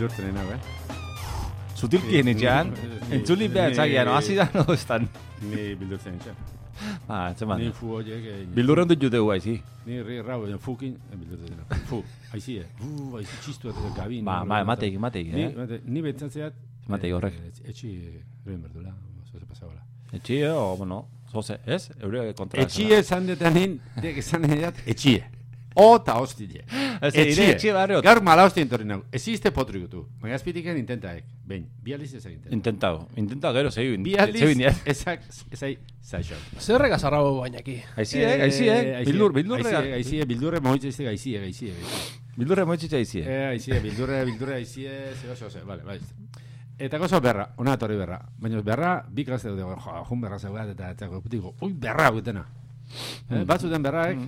bildurtzen ena, eh? Zutilkien itxean, Ni- entzuli behar ni- etzagian, hasi da no estan. Ni bildurtzen etxean. Ba, etzeman. Ni fu horiek... eh, Bildurren dut jute guai, zi. Ni ri rau, eh, fukin, eh, bildurtzen dira. Fu, haizi, eh? Fu, haizi txistu eta gabin. Ba, ba, emategi, emategi, Ni, eh? mate- ni betzatzeat... Emategi horrek. Etxi, reben berdula, zoze pasagola. Etxie, o, bueno, zoze, ez? Eure kontra. Etxie esan detanin, dek esan edat, etxie. O ta hostile. Ez, ire etxie barriot. Gaur mala hostien torri nago. Eziste potriku tu. Baina azpitiken intentaek. Behin, bi aliz ez egin. Intentau, intentau gero zein. Bi aliz, eh? ezak, ezai, zaixo. Zerrek azarrabo bainaki. Aiziek, aiziek, bildur, bildurre. Aizie, aizie, bildurre moitze aizie, aizie, aizie. Bildurre moitzitza aizie. Eh, aizie, bildurre, bildurre, aizie, zeo, zeo, zeo, vale, bai. Eta gozo berra, ona etorri berra. Baina berra, bi klase dut, jo, jun berra zeugat, eta eta digo, ui, berra gutena. Eh, batzuten berraek,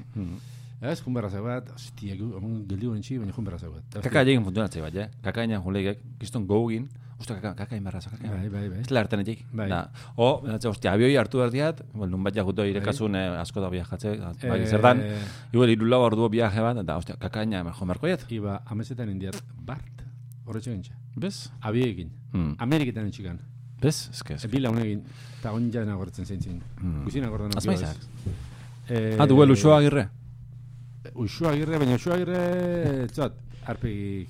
ez, jun berra zeugat, hostia, gu, amon geldi guen txi, baina jun berra zeugat. Kaka egin funtzionatzei bat, eh? Kaka egin julegek, kiston gogin, usta kaka, kaka egin berra, egin Bai, bai, bai. Ez lartan etik. Bai. Da. O, beratze, ostia, abioi hartu behar diat, bueno, nun bat jakuto irekasun eh, asko da viajatze, bai, Eh, zer dan, igual iru lau ordu viaje bat, eta, ostia, kaka egin jo merkoiet. Iba, amesetan indiat, bart, horretxo gintxa. Bez? Abiekin, Hmm. Ameriketan entxikan. Bez? Ez que, ez E, Bila honekin, eta onja nagortzen zeintzin. Hmm. Guzina gordan. Azmaizak. Eh, Ah, duel usua agirre? Usua agirre, baina usua agirre, zot, arpegi...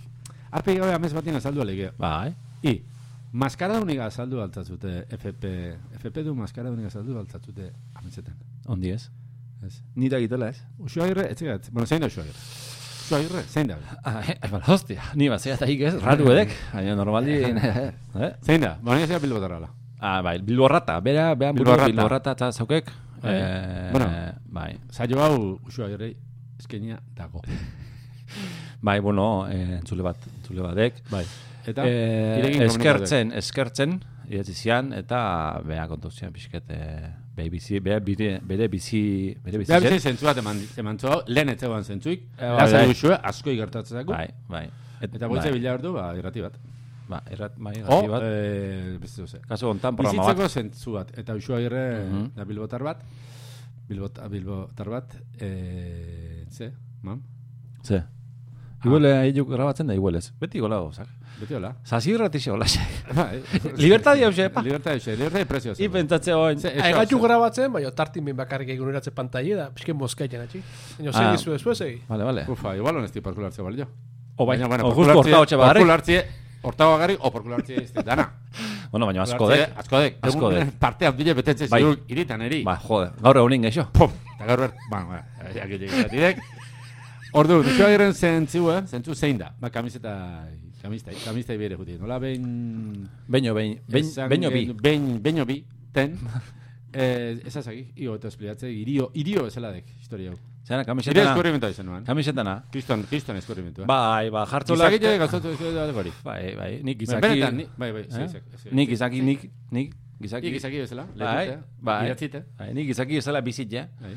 Arpegi gabe amez batien azaldu alegea. Bai. I, maskara unik azaldu altatzute FP... FP du maskara unik azaldu altatzute amezetan. Ondi ez? Ez. Nita egitela ez? Usua agirre, etxegat, bueno, zein da usua agirre? Usua agirre, zein da? Ah, eh, bala, hostia, ni bat zea eta hik ez, ratu edek, baina normaldi, eh? Zein da? Baina zera bilbotarrala. Ah, bai, bilborrata, bera, bera, Bilborrata. bilborrata, eta zaukek. Bai. Eh, Bueno. bai. Zailo hau usua agirre eskenia dago. Bai, bueno, eh, entzule bat, entzule batek. Bai. Eta, Eh, eskertzen, eskertzen, idatzi zian, eta bea kontu zian pixket, eh, bere bizi, bere, bere, bere bizi, bere bizi, Beha zen. bizi zentzu bat eman, eman zua, lehen etzegoan zentzuik, Eh, bai, lasa bai. duzue, asko igertatzen Bai, bai. Et- Eta goitze bai. bila ordu, ba, irrati bat. Ba, errat, bai, O, gati bat. eh, beste duze. Kasu hontan programa Bizitzeko bat. zentzu bat, eta usua agirre, Mhm. da bilbotar bat, bilbot, bilbotar bat, eh, ze, mam? Ze. Igual eh, hiuk grabatzen da, igual ez. Beti gola gozak. Beti hola. Zazi irratixe gola. Bai. Libertadi hau xe, pa. Libertad euxe, libertad prezioa. I pentsatze hoin. Ze- Ai, gatu grabatzen, baina tartin behin bakarrik eguneratze pantaile da, pixken moskaian atxi. Baina Ah. segi zuen, zuen segi. Vale, vale. Ufa, igual honesti parkulartzea balio. O bai, Baina, bueno, o justo horta hotxe bagarrik. Horta bagarrik, o parkulartzie ez dana. Bueno, baina asko dek. Asko Egun. Partean bile betetzen Bai. ziur, iritan eri. Ba, jode, gaur egunin geixo. Pum! Eta gaur bert, ba, ba, gile gizatirek. Ordu, dutxo agiren zentzu, eh? Zentzu zein da. Ba, kamiseta, kamiseta, kamiseta bere juti. Nola, behin... Beño, beñ, beñ, esan beño bi. beño bi, ten. eh, ez azaki, io eta espliatze, irio, irio esela dek, historia hau. Zena, kamisetana. eskurrimentoa izan nuan. Kamisetana. Kriston, kriston eskurrimentua. Bai, ba, jartzulak. Gizakile gauzatu ez dut gori. Bai, bai, nik Gizaki... gizaki. Benetan, ni, bai, bai, Eh? Nik gizaki, nik, nik, gizaki. Ni gizaki bezala, Bai, lehutute, bai. iratzite. Bai, nik gizaki ezala bizit, ja. Bai.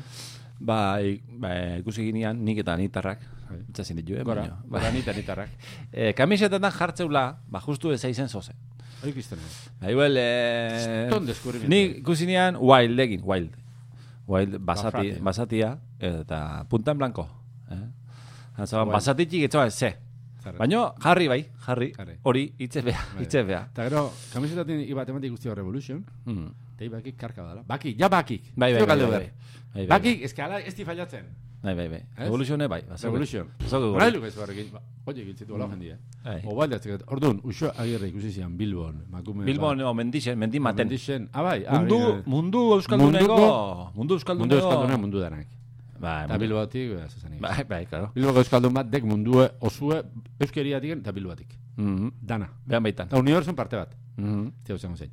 Bai, bai, ikusi ginean, nik eta nitarrak. Bai. Itzazin ditu, eh? Gora, gora nita nitarrak. Eh, kamisetetan jartzeula, ba, justu ez aizen zoze. Hori kriston. Ba, igual, eh... Kriston deskubrimiento. Ni ikusi nian wild egin, wild. Wild basati, Bafrate. basatia, eta punta en blanco. Eh? Zaban, Wild. basatitik etzoa ze. Zarra. Baina, jarri bai, jarri, hori, hitze bea, Bai. hitze bea. Eta gero, kamisetatin ibat ematik guztia Revolution, Mm. eta hi bakik karka badala. Bakik, ja bakik. Bai, bai, bai, bai, ber. bai, bai, Bakik, eske ala ez di fallatzen. Bai, bai, bai. Ez? Evolutione bai. bazaude. Revolution. Bazaude gure. Horai luke ez barrekin. Ba, Oye, giltzitu ala jendia. Bai. O balde atzekat. Orduan, uso agirre ikusi zian Bilbon. Makume, Bilbon, o, mendixen, mendimaten. Mendixen. Ah, bai. ah, Mundu, bai, bai. mundu euskalduneko, Munduko- mundu euskalduneko. Mundu euskalduna mundu danak. Bai, Eta mundu- Bilboatik, ba, zuzanik. Bai, bai, claro. Bilboko euskaldun bat, dek mundue, osue, euskeriatik eta Bilboatik. Mhm. Dana. Behan baitan. Eta unibertsun parte bat. Mhm. Tio zango zein.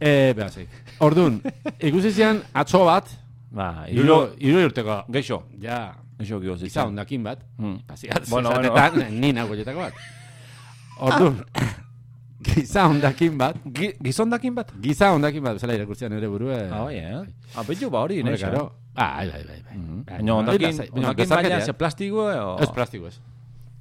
E, beha zeik. Orduan, ikusi zian atzo bat, Ba, irulo, irulo urteko, geixo, ja, geixo gio giza ondakin bat, Mm. pasiat, Bueno, bueno, bueno. bueno. ni nagoietako bat. Orduan, giza ondakin bat, Gi- Gizondakin bat? giza ondakin bat, bezala irakurtzean ere burue. Ah, bai, eh? Ah, ba hori, neixo. karo. Ah, bai, bai, bai. Mhm. Bai, Baina ondakin, ondakin baina ze plastiko, o... Ez plastiko ez.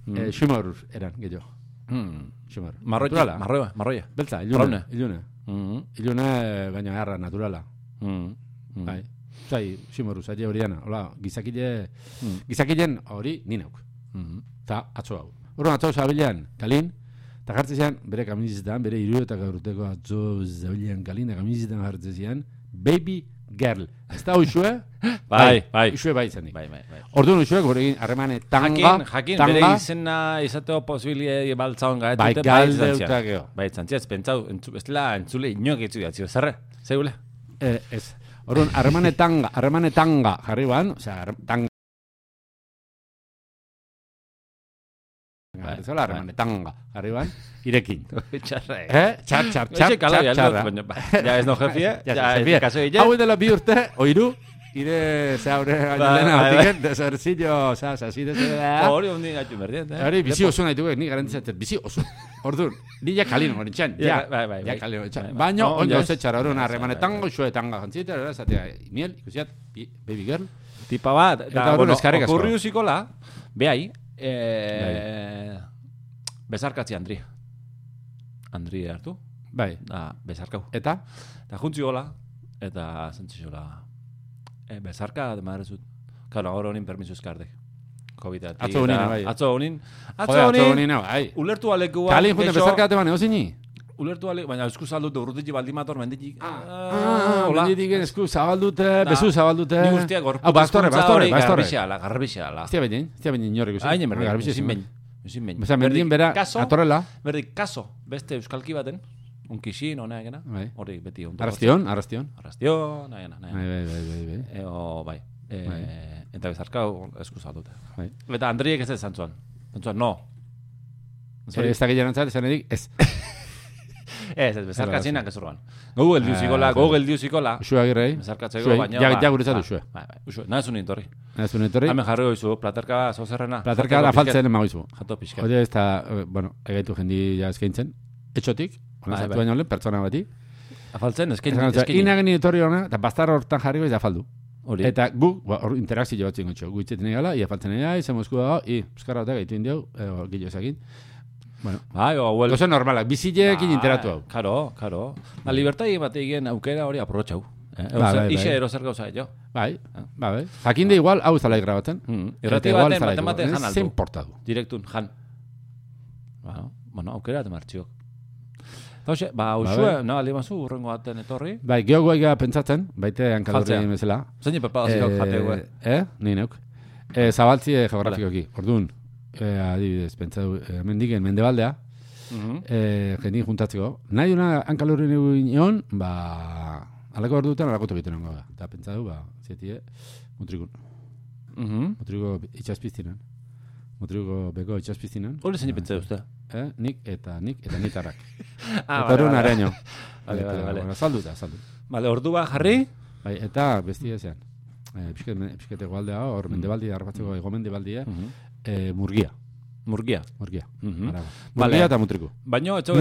Mm. Eh, Xumor eran, gehiago. Mm. Xumor. Marroia, marroia, marroia. Beltza, ilune. Ilune. Mhm. Ilune, baina erra, naturala. Mhm. Mhm. Bai. Zai, ximoru, zai horiana. Hola, gizakile, Mm. gizakilen hori ni nauk. Mhm. Eta atzo hau. Horren atzo zabilean, kalin, Eta jartzen zian, bere kamizitan, bere iru eta gaurteko atzo zabilean kalina kamizitan jartzen zian, baby girl. Ez da uxue? Bai, bai. Uxue bai zanik. Bai, bai, bai. Orduan uxue, gure egin harremane tanga, Jakin, jakin, bere tanga, izena izateko posibilie baltzaon gaet bai dute, galde izan zian. eta geho. Bai, zantzia, ez pentsau, ez dela entzule inok itzu diatzio, zerre, zeule. Eh, ez. Orduan, harremane tanga, harremane jarri ban, osea, harre- tanga. Bai, Zola, harremane tanga, jarri ban, irekin. Txarra, eh? Eh? Txar, txar, txar, kala, txar, ja, ez no jefie, Ja, ez kaso ille. Hau dela bi urte, oiru, ire, ze Bai, gailena, bai, otiken, desarzillo, oza, sasi, desera. Hori hondi gaitu berdien, eh? Hori, bizi oso nahi dugu, ni garantzizatzen, bizi oso. Orduan, ni ja kalino hori txan, Ja, ja, bai, bai, ja bai. hori txan. Bai, bai. Baina, No, ondo ja, ze txara, orduan, ja, harremanetan bai, goxue tanga jantzita, era, zatea, miel, ikusiat, baby girl. Tipa bat, Eta eta, orduan bueno, okurriu zikola, behai, eh, bezarkatzi Andri. Andri hartu, Bai, da, bezarkau. eta, Eta juntzi gola, eta zentzixola, e, bezarka, demarezut. Claro, ahora honin permiso eskardek. covid Atzo honin, bai. Atzo honin. Atzo joder, atzo honin, nao, bai. ulertu alekua. Kalin jute bezarka date bane, ozini? Ulertu alek, baina esku saldute urrutik baldimator menditik. Ah, hola. menditik esku zabaldute, Da. bezu zabaldute. Ni guztiak gorputz Hau, bastorre, bastorre, bastorre. Garbixeala, garbixeala. Estia behin, estia behin inorrik usi. Hainen berdin, Garbixi ezin ezin behin. Ezin behin. Osa, mendien bera, atorrela. berdik, kaso, beste euskalki baten, unkixin, hona egena, Bai. hori beti ondo. Arrastion, arrastion. Arrastion, nahena, nahena. Bai, bai, bai, bai, bai. Eo, bai. E, Bai. Eta bezarka esku saldute. Bai. Eta Andriek ez ez zantzuan. Zantzuan, no. Eh, Ez da gehiago nantzat, esan edik, ez. Ez, ez, bezarka zinak ez urban. Gogu geldiu Ah, zikola, ez, gogu ez. geldiu zikola. Usua girrei. Bezarkatzeko, Usue, baina... ja- ba, ja guretzat ba, usue. Bai, bai, usue. Nahi zuen intorri. Ez du netorri. Hemen jarri goizu, platerka zozerrena. Platerka da faltzen emagoizu. Jato pixka. Hori ez da, eh, bueno, egaitu jendi ja eskaintzen. Etxotik, Bai, hona zatu bai. baino lehen, pertsona bati. Afaltzen, dut, eskein. Inagen etorri hona, eta bastar hortan jarri goiz afaldu. Hori. Eta gu, ba, hor interakzio batzuen gotxo. Gu itxetan egala, ia faltzen egala, izan mozku dago, i, euskarra eta gaitu indiau, eh, gillo esakin. Bueno, Bai, o, huel... gozo normalak, bizilekin interatu hau. Karo, karo. La libertai bat egin aukera hori aprotxau. Eh? Ba, bai, Ixe bai. erozer gauza, jo. Bai, ba, bai. Jakinde igual, hau zalai grabatzen. Mm. Igual baten, baten baten jan aldu. importa du. Direktun, jan. Bueno, bueno, aukera eta martxiok. Hauxe, ba, Ba, usue, bai. no, alimazu, urrengo baten etorri. Bai, geho guaiga pentsatzen, baite hankalurri Jaltzea. bezala. Zein prepara zikau jate, gue. Eh, ni neuk. Eh, zabaltzi eh, geografikoki. Orduan, eh, adibidez, pentsatu, eh, mendiken mendebaldea, Mhm. eh, jendi juntatzeko. Nahi una hankalurri nion, ba, alako orduetan alako tokiten ongo da. Eta pentsatu, ba, zietie, mutrikun. Mhm. Mutriko itxaspiztinan. Mutriko beko itxaspiztinan. Hori zein pentsa uste. Eh, nik eta nik eta nitarrak. Ah, eta areño. Vale, Eta, vale, vale. bueno, Salduta, saldu. Vale, ordua jarri. Bai, eta besti ezean. Eh, pixket, pixket egualdea, hor mendebaldi, harrapatzeko ego mendebaldia, Mhm. eh, murgia. Murgia. Murgia. Mhm. Araba. Vale. Murgia eta mutriku. Baino, etxo,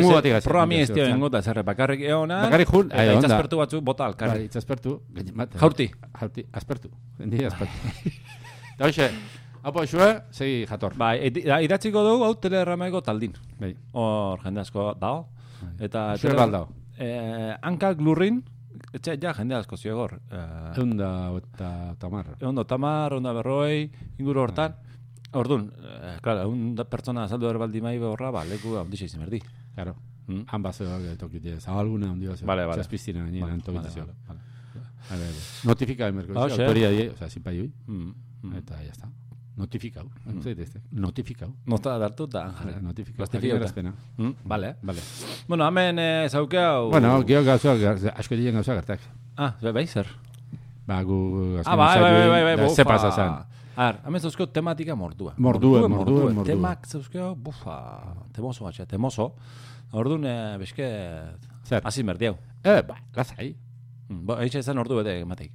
programi ez dio gazi- ingo da zerre, bakarrik eona. Bakarrik jun, eta eh, onda. itzaspertu batzu bota Bai, alkarri. gaine- bat- Jaurti. Jaurti, aspertu. Hendi aspertu. Eta hoxe, hau xue, segi jator. Bai, da, idatziko dugu hau telerrameko taldin. Bai. Hor, jende asko dao. Eta Xue tele- baldao. Eh, hankak lurrin, etxe, ja, jende asko ziogor. Eh, Eunda eta tamar. Egon da tamar, egon da berroi, inguru hortan. Ordun, eh, claro, egun da pertsona azaldu erbaldi mai horra, ba, leku handixe izan berdi. Claro. Mm. Han bazo tokite, zabalgune handi bazo. Vale, vale. Txaspiztina gainera, Vale, tokite vale, zio. vale, vale. Vale, vale. Notifika. Ah, xe. Autoria die, o sea, sipai hoi. Mm. Mm. Eta ya está. Notifikau. Zaitezte. Notifikau. Nota dartu da. Notifikau. Jakinarazpena. Mm, vale. Vale. Bueno, hemen eh, zauke hau... Bueno, geho gauza, asko diren gauza gertak. Ah, bai, zer? Ba, gu Ah, bai, bai, bai, bai, bai. Ze pasa zan. Ar, hemen zauzkeo tematika mordua. Mordue, mordue, mordue. Temak zauzkeo, bufa, temoso batxe, temoso. Orduan, eh, beske, Zer? hasi merdiau. Eh, ba, lasai. Mm, Bo, eixe izan ordu bete emateik.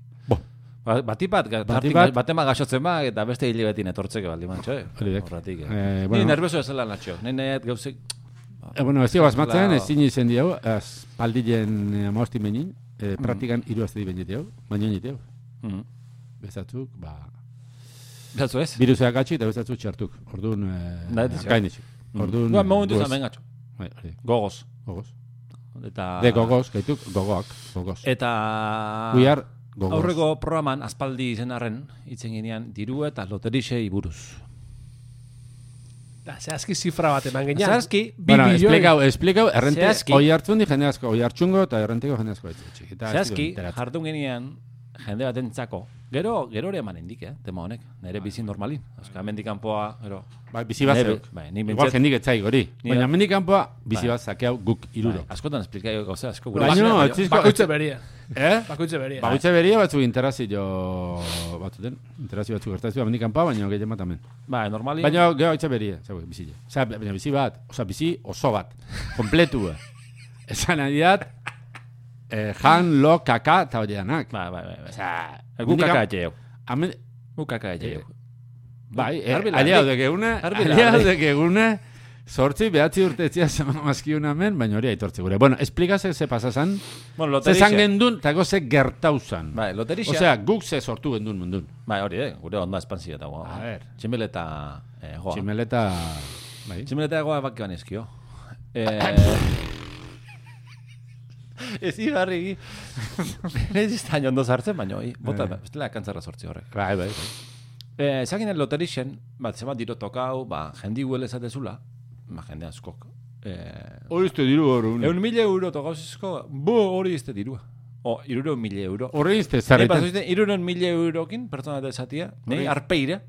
Ba, bati bat, Bati bat- batema gaxotzen ba, eta beste hile beti netortzeke baldi mantxo, eh? Horratik, eh. Eh, Ni bueno. nervioso ez zela natxo. Ni nahiat gauzek... Eh, bueno, ez digo asmatzen, Claro. ez zini izen diau, espaldien eh, amosti menin, eh, praktikan hiru azte diben jiteu, baino jiteu. Mm. Bezatzuk, ba, Gatzu ez? viruseak atxik eta bezatzuk txartuk. Orduan, eh, ez gainitxik. Orduan, Gua, momentu izan. Bai, hori, Gogoz. gogoz. Eta... De gogoz, gaituk, gogoak, gogoz. Eta... We gogoz. Aurreko programan aspaldi izen arren, itzen ginean, diru eta loterisei buruz. Da, zehazki zifra bat eman genean. Zehazki, bi Bueno, milioi. esplikau, esplikau, errente, Zehazki. oi hartzun di jende asko, oi hartzungo eta errenteko jende asko Zehazki, jardun genian, jende bat entzako. Gero, gero ere eman indik, eh, tema honek. Nere bizi normalin. Euska, mendik kanpoa, gero. Bai, bizi bat zeuk. bai, ni Igual bentzat- jendik etzai gori. Baina mendik kanpoa, bizi Bai. bat sakeau guk iruro. Bai, askotan esplikai gauza asko. Baina gure- no, etzizko- Bakoitze beria. Eh? Bakoitze beria. Bautze beria batzuk interazio batzuten. Interazio batzuk gertazio mendik kanpoa, baina gehien bat hemen. Bai, normalin. Baina gero itxe beria, zau, bizi. Osea, baina bizi bat, osea, bizi oso bat. Kompletu. Esan adiat, eh, jan, lo, kaka, eta hori danak. Bai, bai, bai. bai. Osea, Gu mendik kaka kan- etxeo. Hemen, Gu kaka etxeo. Bai, eh, Garbi aliau larri. dekegune, Garbi aliau larri. dekegune, sortzi behatzi urte etzia mazkiun hemen, baina hori aitortze gure. Bueno, esplikazek ze pasazan, Bueno, ze zan gendun, eta ze gertauzan. Bai, loterixa. Osea, guk ze sortu gendun mundun. Bai, hori, eh, gure onda espansio eta goa. A ver. Tximeleta, eh, joa. Tximeleta, bai. Tximeleta goa baki banezkio. Eh... Ez ibarri. Ez izan ondo sartzen, baina. Bota, Bai. bestela kantzarra sortzi horrek. Bai, bai. Eh, Zaginen loterixen, bat, zemat diro tokau, ba, jendi huel ezatezula, ba, jende askok. Eh, Hori izte diru hori. Eun mila euro tokauzizko, bo hori izte dirua. O, iruro mila euro. Horre izte zarretan. pasoizten, iruron mila eurokin, pertsona eta esatia, nei Horrein- arpeire,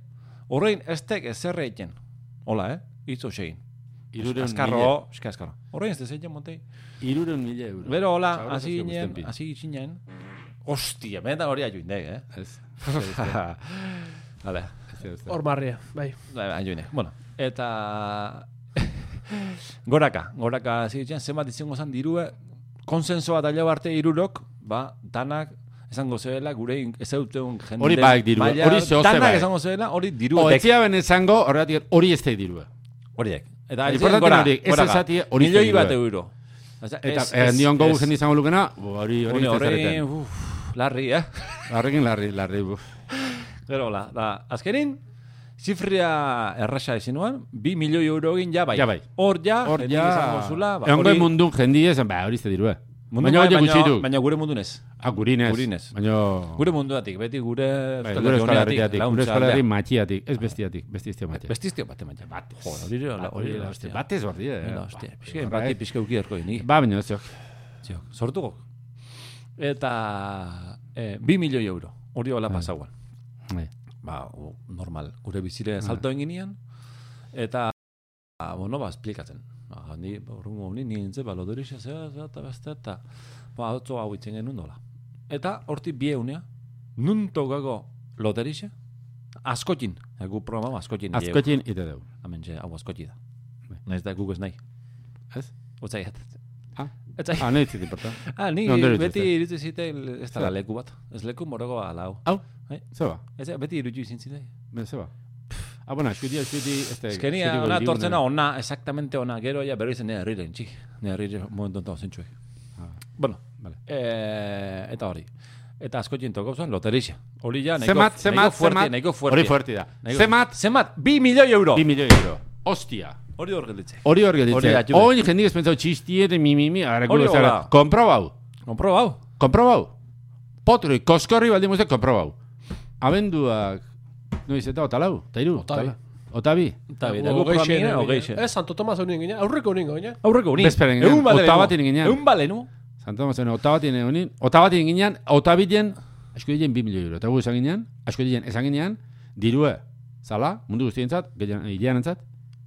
horrein estek ezerre egin. Hola, eh? Itzo segin. Irureun Azkarro, eska azkarro. Horrein ez dezeiten montei. Irureun mila euro. Bero, hola, hasi zazio ginen, hasi ginen. Ostia, benetan hori ajuindek, eh? Ez. Ez. Hor marria, bai. bai, ajuindek. Bueno, eta... goraka, goraka ginen, zenbat izango zan dirue, konsensoa da arte irurok, ba, danak, esango zela, gure ez eutun jende... Hori bai dirua, maila- hori Danak bai. esango zela, hori diru etzia ben esango, horregatik, hori ez da dirua. Horiek. Eta ez importante gora, horiek, ez goraka. esatie hori Milioi bat euro. Eta nion gogu jendi izango lukena, hori hori Hori ez da larri, eh? Larrekin larri, larri. Gero, hola, da, azkenin, zifria errasa ezin nuen, bi milioi euro egin ja bai. Ja bai. Hor ja, Hor ja, zula, ba, egon hori- mundun jendi esan, ba, hori da dirua. mundu Baina bai, hori du. Baina gure mundun ez. Ah, gurinez. Gurinez. Baina... Gure munduatik, beti gure Bai, gure Euskal Herriatik, gure Euskal Herri matxiatik, ez bestiatik, bestiztio matxia. Bestiztio bate maia. Bat, jo, hori da, hori da, hostia. Batez hor die, eh. Ba, hostia, pixke, Horra, bati eh. pixke uki erko ini. Ba, baina ez jok. Ziok, sortuko. Eta eh, bi milioi euro, hori hola pasauan. Bai. Ba, o, normal, gure bizire salto egin ginean, eta, ba, bueno, ba, esplikatzen. Ba, ni, horrengo honi, ni entze, ba, loderixe, zera, zera, eta beste, eta, ba, otzo hau itzen genuen dola. Eta, horti bi eunea, nun togago loterixe, askotin, egu programa askotin. Azkotin ite deu. Hemen, hau askoti da. Bai. Naiz da guk ez nahi. Ez? Otzai, Ah, Etzai. ah nahi porta. Ah, ni No, beti irutu zite ez da leku bat. Ez leku morogo alau. Hau, Bai. zeba, Ez beti irutu izin zite. ben zeba. Ah, bueno, eskuti, eskuti, este... Eskenia, eskuti ona tortzena ona, exactamente ona, gero ja berriz ne herrire entzi. Ne herrire momentu ento zentsuek. Ah, Bueno, vale. eh, eta hori. Eta asko toko zuen loterixa. Hori ja, nahiko, Zemat, nahiko zemat, fuerte, zemat. nahiko fuerte. Hori fuerte da. Zemat, Zemat, bi milioi euro. bi milioi euro. Ostia. Hori hor gelditze. Hori hor jume. Hori jendik ez pentsau txistiere, mi, mi, mi, Hori zara. hola. Komprobau. Komprobau. Potroi, koskorri baldin muzte, komprobau. Abenduak, noiz eta otalau, eta iru. Otabi. otala. Otabi. Xene, programina, hogeixe. Ez, Santo Tomas hau nien ginen, aurreko nien ginen. Aurreko unin. Bezperen ginen, Egun balenu. otabatin ginen. Egun balenu. Santo Tomasen otabatin egonin, otabatin ginen, otabiten, asko diren 2 milioi euro. Eta gu esan ginen, asko diren esan ginen, dirue, zala, mundu guztientzat, hileanentzat,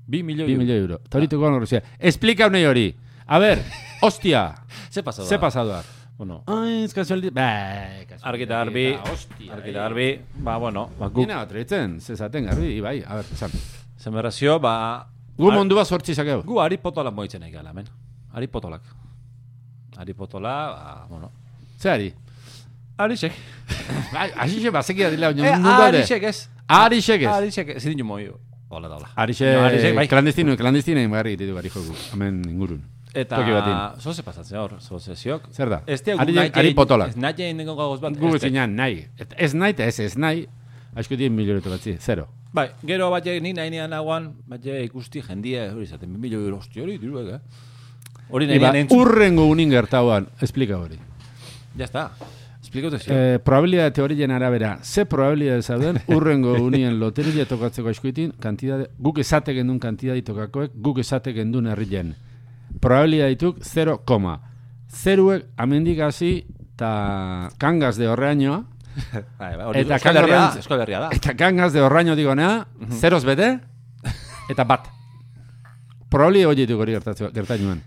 Bi milioi 2 euro. milioi euro. Eta hori toko horrezia. Explika unei hori. A ber, hostia, Ze pasado ze da? pasadoa. Bueno, Ai, ez kasualdi... Bai, kasualdi. argi eta garbi, Hostia, argi eta garbi, ba, bueno, ba, guk, Gina bat reitzen, zezaten garbi, bai, a ber, esan. zemerazio, ba, Gu Ar- mundu bat sortzi zakeu. gu ari potola moitzen egi gala, men. Ari potolak. Ari potola, ba, bueno. Zeari? Arixek. Bai, Asixe bazekia dila, Eh, baina mundu alde. arixek ez. Arixek ez. Arixek ez. Zidin jo moio. Hola da, hola. Arixe, No, Arixek, bai. klandestino, klandestino inbarri ditu gari joku, hemen ingurun. Eta, Toki batin. zo ze pasatzen hor, zo ze ziok. Zer da? Ez te Ari, ari potolak. Ez nahi egin dengo gagoz bat. Gu ez te- zinean nahi. Ez nahi eta ez ez nahi, asko dien milioretu batzi, zero. Bai, gero bat ni nahi nean nagoan, bat ikusti jendia, hori zaten, milio euro, hostia, hori diruek, eh? Hori nahi entzun. urrengo unin gertauan, esplika hori. Ya está. Esplikatu zi. Eh, probabilidade teorien arabera, ze probabilidade zauden urrengo unien loteria tokatzeko eskuitin, kantidade, guk esate gendun kantidade tokakoek, guk esate gendun herrien. Probabilidade dituk 0, zeruek amendik hasi eta kangaz de horreainoa, Bai, bai, Eta Herria da, eta kangaz de horreaino digonea, zeroz bete, eta bat. Probabilidade hori dituk hori gertainoan.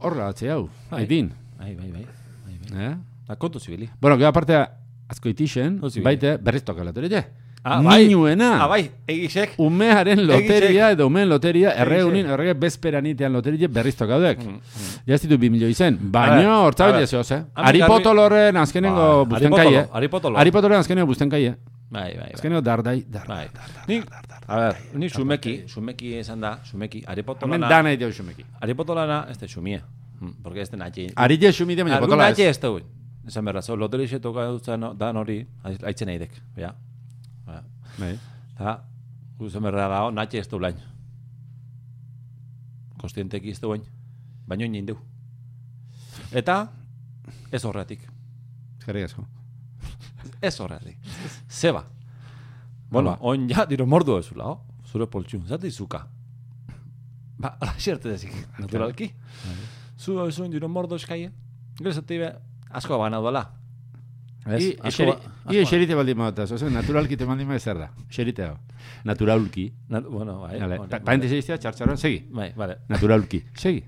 Horra atze hau, Bai. aitin. Bai, bai, bai. Eh? Da, kontu zibili. Bueno, gero aparte azko itixen, Ozi, baite berriz toka loteria. Ah, bai. Niñuena. Ah, bai, egisek. Umearen loteria edo umeen loteria, erreunin, errege bezperan itean loteria berriz tokaudek. Mm, Ja ez ditu bi milio izen. Baina, a hortza ver. bide zehoz, eh? Ami Ari garbi- potoloren azkenengo Bai, busten Ari kai, Potolo, eh? Ari Potolo. Ari potoloren azkenengo busten kai, eh? Bai, bai, bai. Azkenengo dardai, dardai. Bai. Ni, a ver, ni sumeki, sumeki esan da, sumeki, Ari Hemen dana ideo xumeki. Ari Potolana, ez da sumie. Porque ez da natxe. Ari je xumide, baina potola ez. ez da hui. Esan berra, zo, loteri xe toka dutzen dan hori, haitzen nahi dek, ja. Ba, Bai. Eta, guzen berra da, natxe ez da ulain. Kostienteki ez da ulain. Baina oin deu. Eta, ez horretik. Eskerrik asko. Ez horretik. Zeba. Bueno, oin ja, diro mordu ez zula, oh? Zure poltxun, zate izuka. Ba, ala xerte dezik, naturalki. Zu hau zuen diro mordo eskaie. Gero zati be, asko bana duela. Ez? I- asko eseri, ba- i asko baldin maota, zoze, naturalki te baldin zer da. Eserite hau. Naturalki. Na, bueno, bai. Vale. hori, Pa-. Parentesi iztea, txartxaron, segi. Bai, vale. Naturalki. Segi.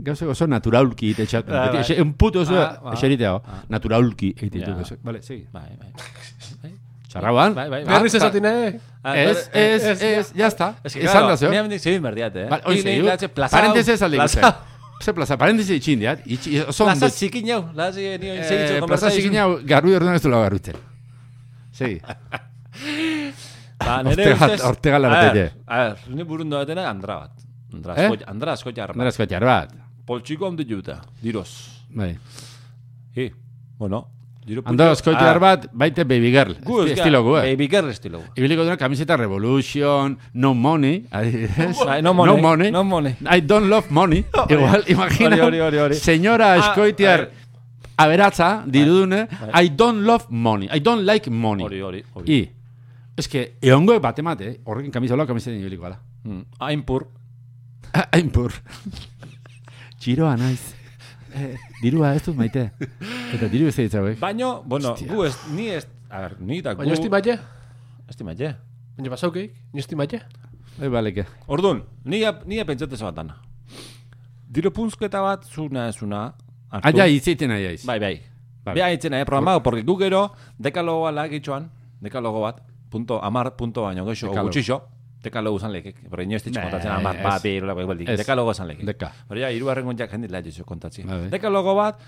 Gauzak oso naturalki ite txat. Bai, bai. Un puto oso Ah, ba. eserite hau. Ah. Naturalki eite Ja. ditu. Vale, segi. Bai, bai. Txarrauan. Bai, bai, bai. Berriz eh? Ah, Ez, ez, ez, ya está. Ez Esan da zeo. Ni hemendik zebin berdiate, eh? Ba, Oin plazau, Parentesi alde ikusten. plazau. Ze plaza, parentesi itxin diat. Plaza zikin jau, Eh, Plaza zikin hau, garru orduan ez du lau garrutzen. Segi. Ba, Ortega- ustez... Ortega ver, A ver, ni burundu batena Andra bat. Andra Eh? asko, Andra asko eskotxar bat. Poltsiko handi juta, diroz. Bai. I, bueno, Ando eskotxar bat, baite baby girl. Ah. Gu, Estilo gu, eh? Baby girl estilo gu. Ibiliko duna kamiseta Revolution, No Money, adibidez. No money, No money. no money. I don't love money. Igual, imagina. Hori, hori, hori. Señora Ah, Escoitiar, aberatza, dirudune. I don't love money. I don't like money. Hori, hori, hori. I, es que, eongo bat emate, horrekin kamisa hola, kamiseta ibiliko ala. Mm, Hain pur. Hain pur. Txiroa naiz. Eh, dirua ez dut maite. Eta diru ez ditzauek. Baino, bueno, Hostia. gu ez, ni ez, a ver, ni da gu... Baina estimatxe? Estimatxe. Baina basaukeik? Ni estimatxe? Bai, baleke. Orduan, ni, ni pentsate batana. Diro punzketa bat, zuna ezuna. Aia iziten aia iz. Bai, bai. Bai. Bai, haitzen nahi programau, porque gu gero, dekalogo ala gitxoan, dekalogo bat, punto, amar punto baino, geixo, gutxixo, dekalogo zan lekek. Porque ino ez ditxo kontatzen amar, ez. ba, bi, bai, bai, Ez. dekalogo zan lekek. Deka. Hori ja, hiru harren gontzak jendit kontatzi. Bai, bai. Dekalogo bat,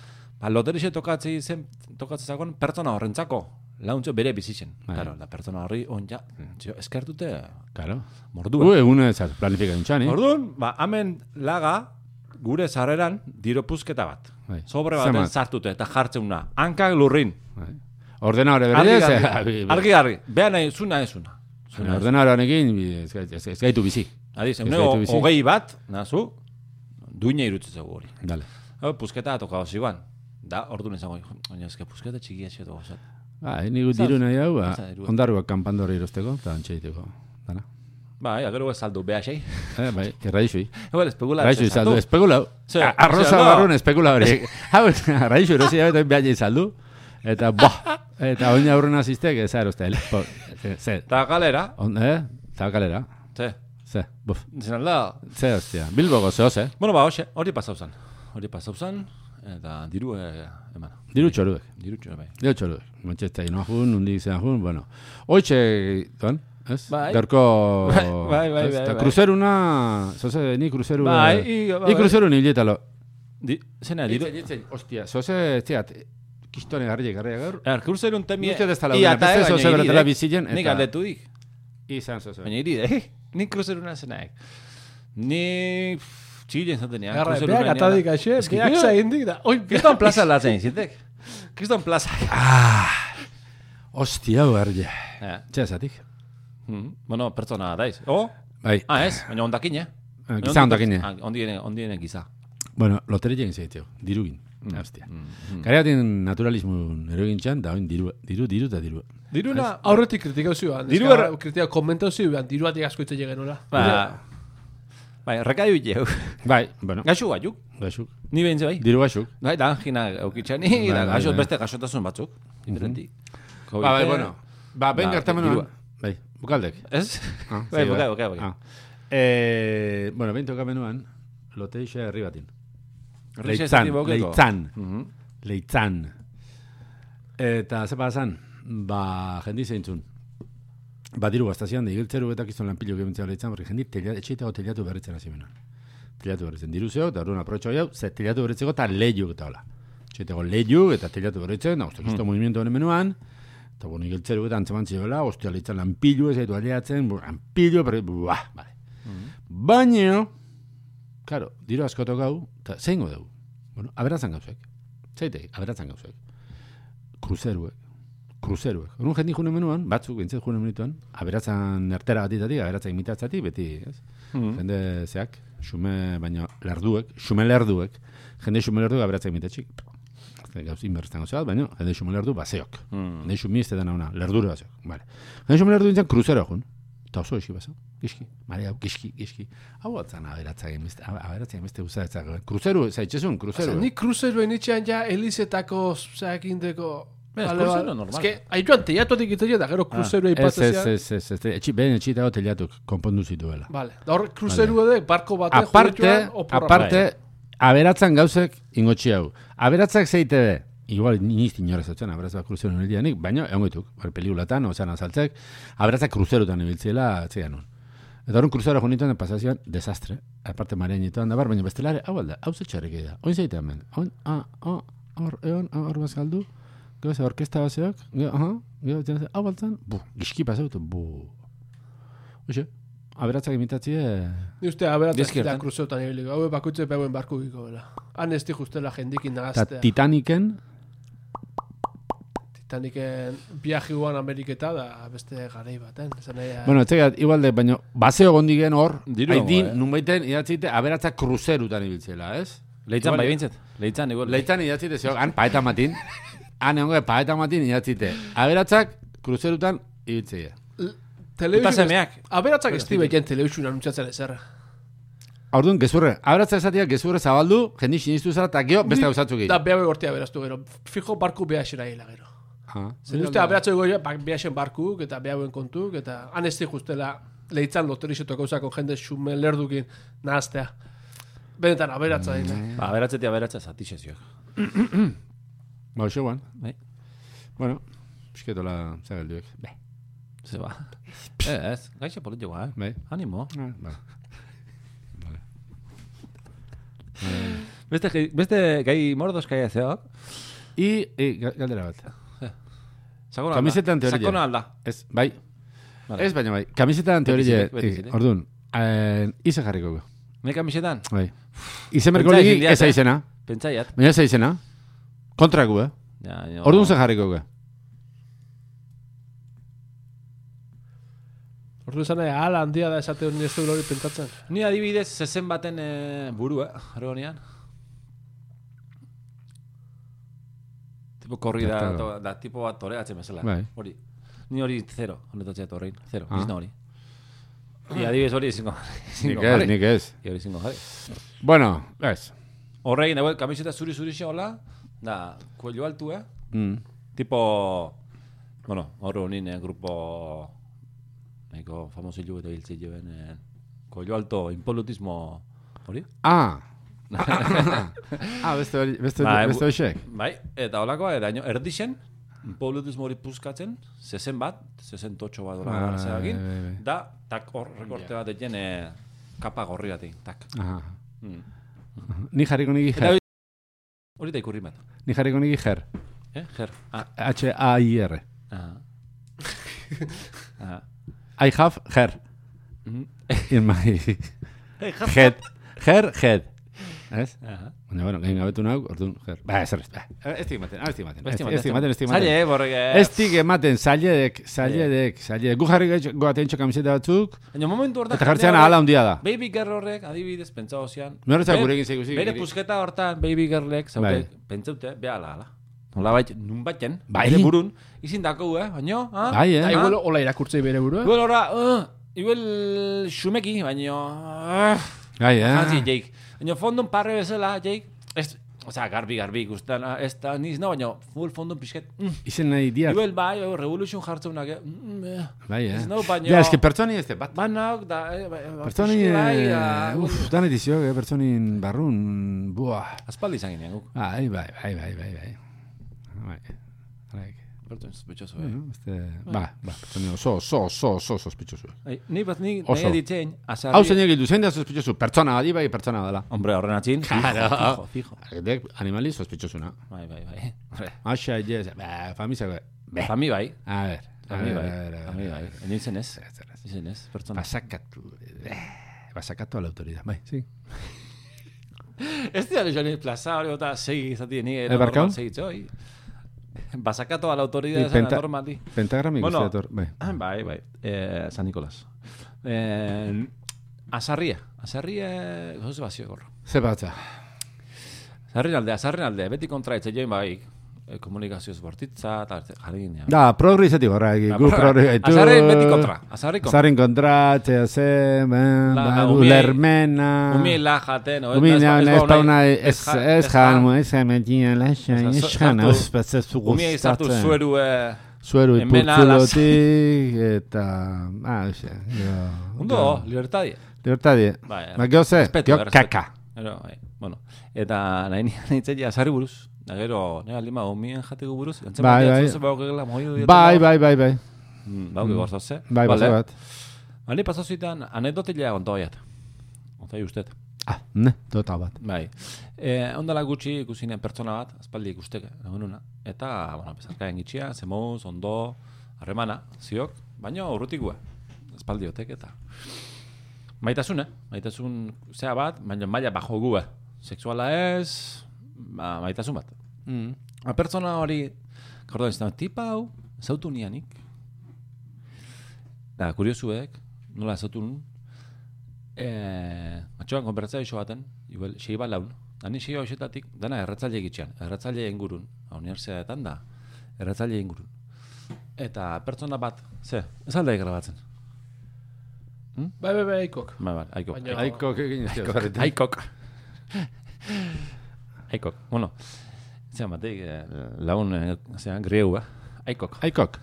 ba, loterixe tokatzi zen, tokatzi zakon pertsona horrentzako. Launtxo bere bizitzen. Bai. Claro, la pertsona horri on ja, txio, eskertute Claro. mordua. Gu egun ez planifika dintxan, eh? Orduan, ba, hemen laga, gure sarreran, diro puzketa bat. Bai. Sobre baten sartute eta jartzeuna. Hankak lurrin. Bai. Ordenadore Argi, berdez, argi, argi, argi. Beha nahi, zu nahi zuna. Zu nahi zuna. ordenadore honekin ez, ez, ez gaitu bizi. Adiz, Ez eguneko bizi. hogei bat, nazu, duina irutzen zego hori. Dale. Hau, puzketa toka ziguan. Da, orduan izango, oina, eske puzketa txikia txio toka zat. Ba, nigu diru nahi hau, ba, ondarruak kanpandore irosteko, eta antxe diteko. Dana. Ba, ja, gero ez saldu, beha xei. Eh, bai, erraixui. Igual, espekula. Raixu izaldu, espekulau. Ze, Arroza ze, barrun espekula hori. Hau, raixu erosi hau eta behar izaldu. Eta, boh, eta oin aurrena ziztek, ez po, ze, ze, Ta galera, on, eh, zakalera, ze, ze, buf, zin alda. ze, hostia, Bilboko zehoz, eh, Bueno, ba, hoxe, hori pasau zan. Hori pasau zan, eta diru eh, eman. diru txoruek. Diru txue, bai. Diru txoruek. Manchester inoa jun, nundi zean jun, bueno. Hoitxe, don, ez? Bai. Garko... Bai, bai, bai, ez? bai, Ta bai. Kruzeruna, zoze, ni kruzeru... Bai, eh, i- Ni kruzeru ni bilietalo. Di, zena, diru. Ditzen, ditzen, hostia, zoze, zeat, kistone garri garri gaur. Er, kurzerun temie... Nik ez desta laudena, eta beste baina zoze beratela eh? bizitzen, Nik eta- aldetu dik. Izan zoze. Baina iri, eh? Nik kruzeruna zenaek. Ni... pff, Txilen zatenean, Garra, beak atadik aixe, beak zaindik da. Oi, Kriston plaza latzen, zintek? Kriston plaza. Hostia, garri. Eh, Txea zatik. mm, Bueno, pertsona daiz. O? Bai, Ah, ez? Baina ondakine. eh, giza ondakine. Ah, Ondiene, ondiene giza. Bueno, loteria egin zaiteo, dirugin. Hostia. Mm. Garatin naturalismo erogintxan, da oin diru, diru, diru eta diru. Diruna aurretik kritikau zioan. Diru Diru erra- kritikau komentau zioan, diruatik asko itse genula. Ba, bai, rekaiu jau. Bai, bueno, Gaxu batzuk, gaxuk. ni behintze bai. Diru gaxuk. Bai, da, angina eukitxani, Bai, da, bai, gaxot bai. beste gaxotasun batzuk. Diferenti. Ba, bai, bueno. Ba, ben Ba, gertamenuan. Bai, bukaldek. Ez? Ah, Bai, bukai, bukai, bukai. Ah. Eh, bueno, ben tokamenuan, loteixa herri batin. Erreixa Leitzan, esatik baukeko. leitzan, leitzan. Eta ze pasan, ba, jendi zeintzun. Ba, diru gaztazian, da, igiltzeru eta kizton lanpilo gebentzea leitzan, porque jendi telia, etxeitako teliatu berritzen hasi menan. Teliatu berritzen. Diru zeo, eta orduan aprotxo jau, ze teliatu berritzeko eta lehiuk eta hola. Etxeitako lehiuk eta teliatu berritzen, da, uste, kisto movimiento honen menuan, eta bueno, igiltzeru eta antzeman zioela, ostia leitzan lanpilu ez zaitu aliatzen, lanpilu, berri, buah, vale. Baina, claro, diru asko tokau, eta zeingo dugu. Bueno, aberatzen gauzek. Zaitei, aberatzen gauzek. Kruzeruek. Kruzeruek. Horun jendi june menuan, batzuk, bintzet june menutuan, aberatzen ertera batitatik, aberatzen imitatzatik, beti, ez? Mhm. Jende zeak, xume, baina lerduek, xume lerduek, jende xume lerduek aberatzen imitatxik. Gauz inbertzen gauza bat, baina jende xume lerdu baseok. Mm. Jende xume izte dena una, lerdure baseok. Vale. Jende xume lerdu dintzen kruzero jun. Eta oso esi baso. Giski, mare hau, giski, giski. Hau atzan aberatzen emizte, aberatzen emizte guzatzak. Kruzeru, zaitxezun, kruzeru. Ni kruzeruen itxean ja elizetako zakindeko... Ez, Bale, kruzero ba- normal. Eske, haituan teiatuatik itegia da gero kruzerua Ez, ez, ipatzea. ez, ez, ez, etxi, behen etxitago teliatuk konpondu zituela. Vale. Da hor kruzeru edo barko batek Aparte, aparte, aberatzen gauzek ingotxi hau. Aberatzak zeite be, igual niz inorez etzen, aberatzak kruzero nildianik, baina egon goituk, bar pelikulatan, ozean azaltzek, aberatzak kruzerutan ibiltziela atzean nun. Eta horren kruzero junituan pasazioan, desastre. Aparte marianitoan da bar, baina bestelare, hau alda, hau zetxarek da. Oin zeite hemen. Oin, ah, ah, hor, egon, ah, hor bazkaldu. Gero ze orkesta baseok, gero, aha, gero, zen, hau baltzan, bu, giski pasautu, bu. Oixe, aberatzak imitatzie, Ni uste aberatzen Dizkiertan. da kruzeutan ibiliko. Hau bakutze beuen barku giko bela. Han ez di justela jendikin nagaztea. Titaniken, Titaniken viaje guan Ameriketa da beste garei baten. Esan nahi, Bueno, etxegat, igual de, baina, baseo gondigen hor, Diru haidin, eh? nunbaiten, idatzite, aberatzak kruzerutan ibiltzela, ez? Leitzan bai bintzet. Leitzan, igual. Leitzan idatzite, zeo, han paeta matin, han egon paeta matin idatzite, aberatzak kruzerutan. Puta Telebizio... semeak. Aberatzak ez di beken telebizioan anuntzatzen ezerra. Orduan, gezurre, aberatzak esatia gezurre zabaldu, jendi sinistu zara, eta gero beste gauzatzuk egin. Da behaue gortea beraztu gero. Fijo barku behaxera hila gero. Ah. Zer uste aberatze goia, bak, behaxen barkuk eta behauen kontuk, eta han ez di justela leitzan loterizeto gauzako jende xume lerdukin nahaztea. Benetan aberatza dina. Ba, aberatzetik aberatza zatixezioak. Ba, hoxe guan. Bai. Bueno, pisketola zagelduek. Be. Ze ba. Eh, ez, gaixe politikoa, eh? Bai. Animo. Ah, ba. Beste, ge- beste gai mordos gai zeok. I, ga- galdera bat. Sakona Kamisetan teoria. Sakona alda. Ez, bai. Vale. Ez, baina bai. Kamisetan teorie, orduan, eh, ize jarriko gu. Me kamisetan? Bai. Pentsa ligi jendeak, ez eh? aizena. Pentsaiat. Baina ez aizena. Kontra gu, eh? Ja, jo. Orduan ze jarriko gu. Ordu esan nahi, ala handia da esate hori ez hori pentatzen. Ni adibidez zezen baten e, buru, eh? Tipo korrida, Gertatu. to- da, tipo bat toreatzen bezala. Bai. Hori. Ni hori zero, honetatzea torrein. Zero, Ah. ah. hori. Ni adibidez hori ezingo. Nik ezingo ez, jarri. nik ez. Ni hori ezingo jarri. Bueno, ez. Horrein, hau, kamiseta zuri zuri hola, da, kuello altu, eh? Mm. Tipo, bueno, hor honin, eh, grupo, nahiko famosillo eta hiltzilloen, eh, kuello alto, impolutismo, hori? Ah. ah, beste hori, beste, Bai, beste hoxek. Bai, eta holakoa, eta ino, erdixen, impolutismo hori puzkatzen, zezen bat, zezen totxo bat Bai, dola zeakin, bai, bai. da, tak hor, rekorte bat egin, eh, kapa gorri batekin, tak. Aha. Mm. Ni jarriko niki ger. Hori- da ikurri bat. Ni jarriko niki ger. Eh, ger. Ah, H-A-I-R. ah. ah. I have her Mhm. in my head. Her head. Ez? Aha. Baina, bueno, gain gabetu nahu, orduan, jer. Ba, ez errez, ba. Ez dik ematen, ez dik ematen. Ez Beste dik ematen, ez dik ematen. Zaila, eh, borrek. eh. Ez dik ematen, zailedek, zailedek, zailedek. Gu jarri goaten txo kamiseta batzuk, Baina momentu hortan... eta jartzean ahala handia da. Baby girl horrek, adibidez, pentsa ozean. Noretzak Bere- gurekin zeikusi. Bere pusketa hortan, baby girlek, zaute, Bai. pentsaute, behala, ala. Nola bait, nun baiten, Bai. bere burun, izin dako, eh, baino, ha? Bai, eh? Da, igual hola irakurtzei bere burua. Igual horra, uh, igual xumeki, baino, uh, Gai, eh? Jake. Baina fondon parre bezala, Jake, ez, osea, garbi, garbi, gustan, ez da, niz, no, baina, full fondon pixket, mm. Izen nahi diat. Igual, bai, oh, revolution jartzeunak, eh, mm, eh. Bai, eh? Ez nau, baina- Ja, eske pertsoni ez bat. Banak, da, eh, bai, bai, Pertsoni, bai, eh, da, uf, dan edizio, eh, pertsonin barrun, buah. Aspaldi izan ginean, guk. Bai, bai, bai, bai, bai, bai. Bai, bai. Pertson, sospechoso, eh. Este, ba, oso, oso, oso, oso sospitzosu. Ai, Ni bat, ni, Oso. nahi ditzein, azarri... Hau zein egildu, zein da sospitzosu? Pertsona badi, bai, pertsona dela. Hombre, horren atzin, Claro. fijo, fijo. Dek, animali sospitxosuna. Bai, bai, bai. Axa, yes, ba, famisa, be. Fami bai, A ver, fami bai, fami bai. izen ez, Ez, ez, pertsona. Basakatu, basakatu a la autoridad, bai, sí. Ez dira joan ni plaza hori eta segi izati ni Eh, barkau? segi txoi. Basakato a la autoridad Di, esa penta- normal di. Pentagramik Bueno. bai. Ah, bai, bai. Eh, San Nicolás. Eh, azarria. Azarria, gozo bazio gorro. Ze batza. Azarrin alde, azarrin alde, beti kontra etxe join bai, eh, komunikazioz bortitza, eta jarri ginean. Da, progresati gorra, egi, Ba, gu progre gaitu. Azarrin beti kontra, azarri kontra. Azarrin kontra, txea ze, ben, La- ba, la lermena. Umila jaten, o, Umie, ba- ez ba- ez, ja- ez ja- jan, ez laxa, Ez, ez ez, jan, ez bezezu Umia izartu gustatzen. zueru, eh, Zueru ipurtzulotik, eta, ah, oxe, jo. Ondo, libertadie. Libertadie. Bai, Ba, geho ze, respetu. kaka. Bai, bueno. Eta nahi nintzen azarri buruz. Da gero, nahi alima, omien jateko buruz. Gantzen Bai, bai. Baukegela, mohidu dioten Bai, dago. bai, bai, bai. Mm, Bauke gorzoz, eh? Bai, base bat. Bani pasazuitan, anekdotila konta baiat. Onta usted. Ah, ne, tota bat. Bai. Eh, ondala gutxi ikusinen pertsona bat, aspaldi ikusteke, egununa. Eta, bueno, bezarkaen gitxia, zemoz, ondo, harremana, ziok, baina urrutikua. Aspaldi otek eta. Maitasun, eh? Maitasun zea bat, baina maila bajo gua. Sexuala ez, ba, maitasun bat. Mm. A pertsona hori, gordo ez da, tipa hau, zautu nianik. Da, kuriosuek, nola zautu nun, eh, atxoan konbertza iso baten, igual, sei bat laun. Dani sei hoxetatik, dana erratzaile egitxean, erratzaile ingurun, universitateetan da, erratzaile ingurun. Eta pertsona bat, ze, ez alda grabatzen. Bai, bai, bai, aikok. Ba, ba, aiko. Baina- Aiko, egin ez. Aikok. Aikok. Bueno, zean batek, eh, laun, eh, zean, eh? Aikok. Aikok.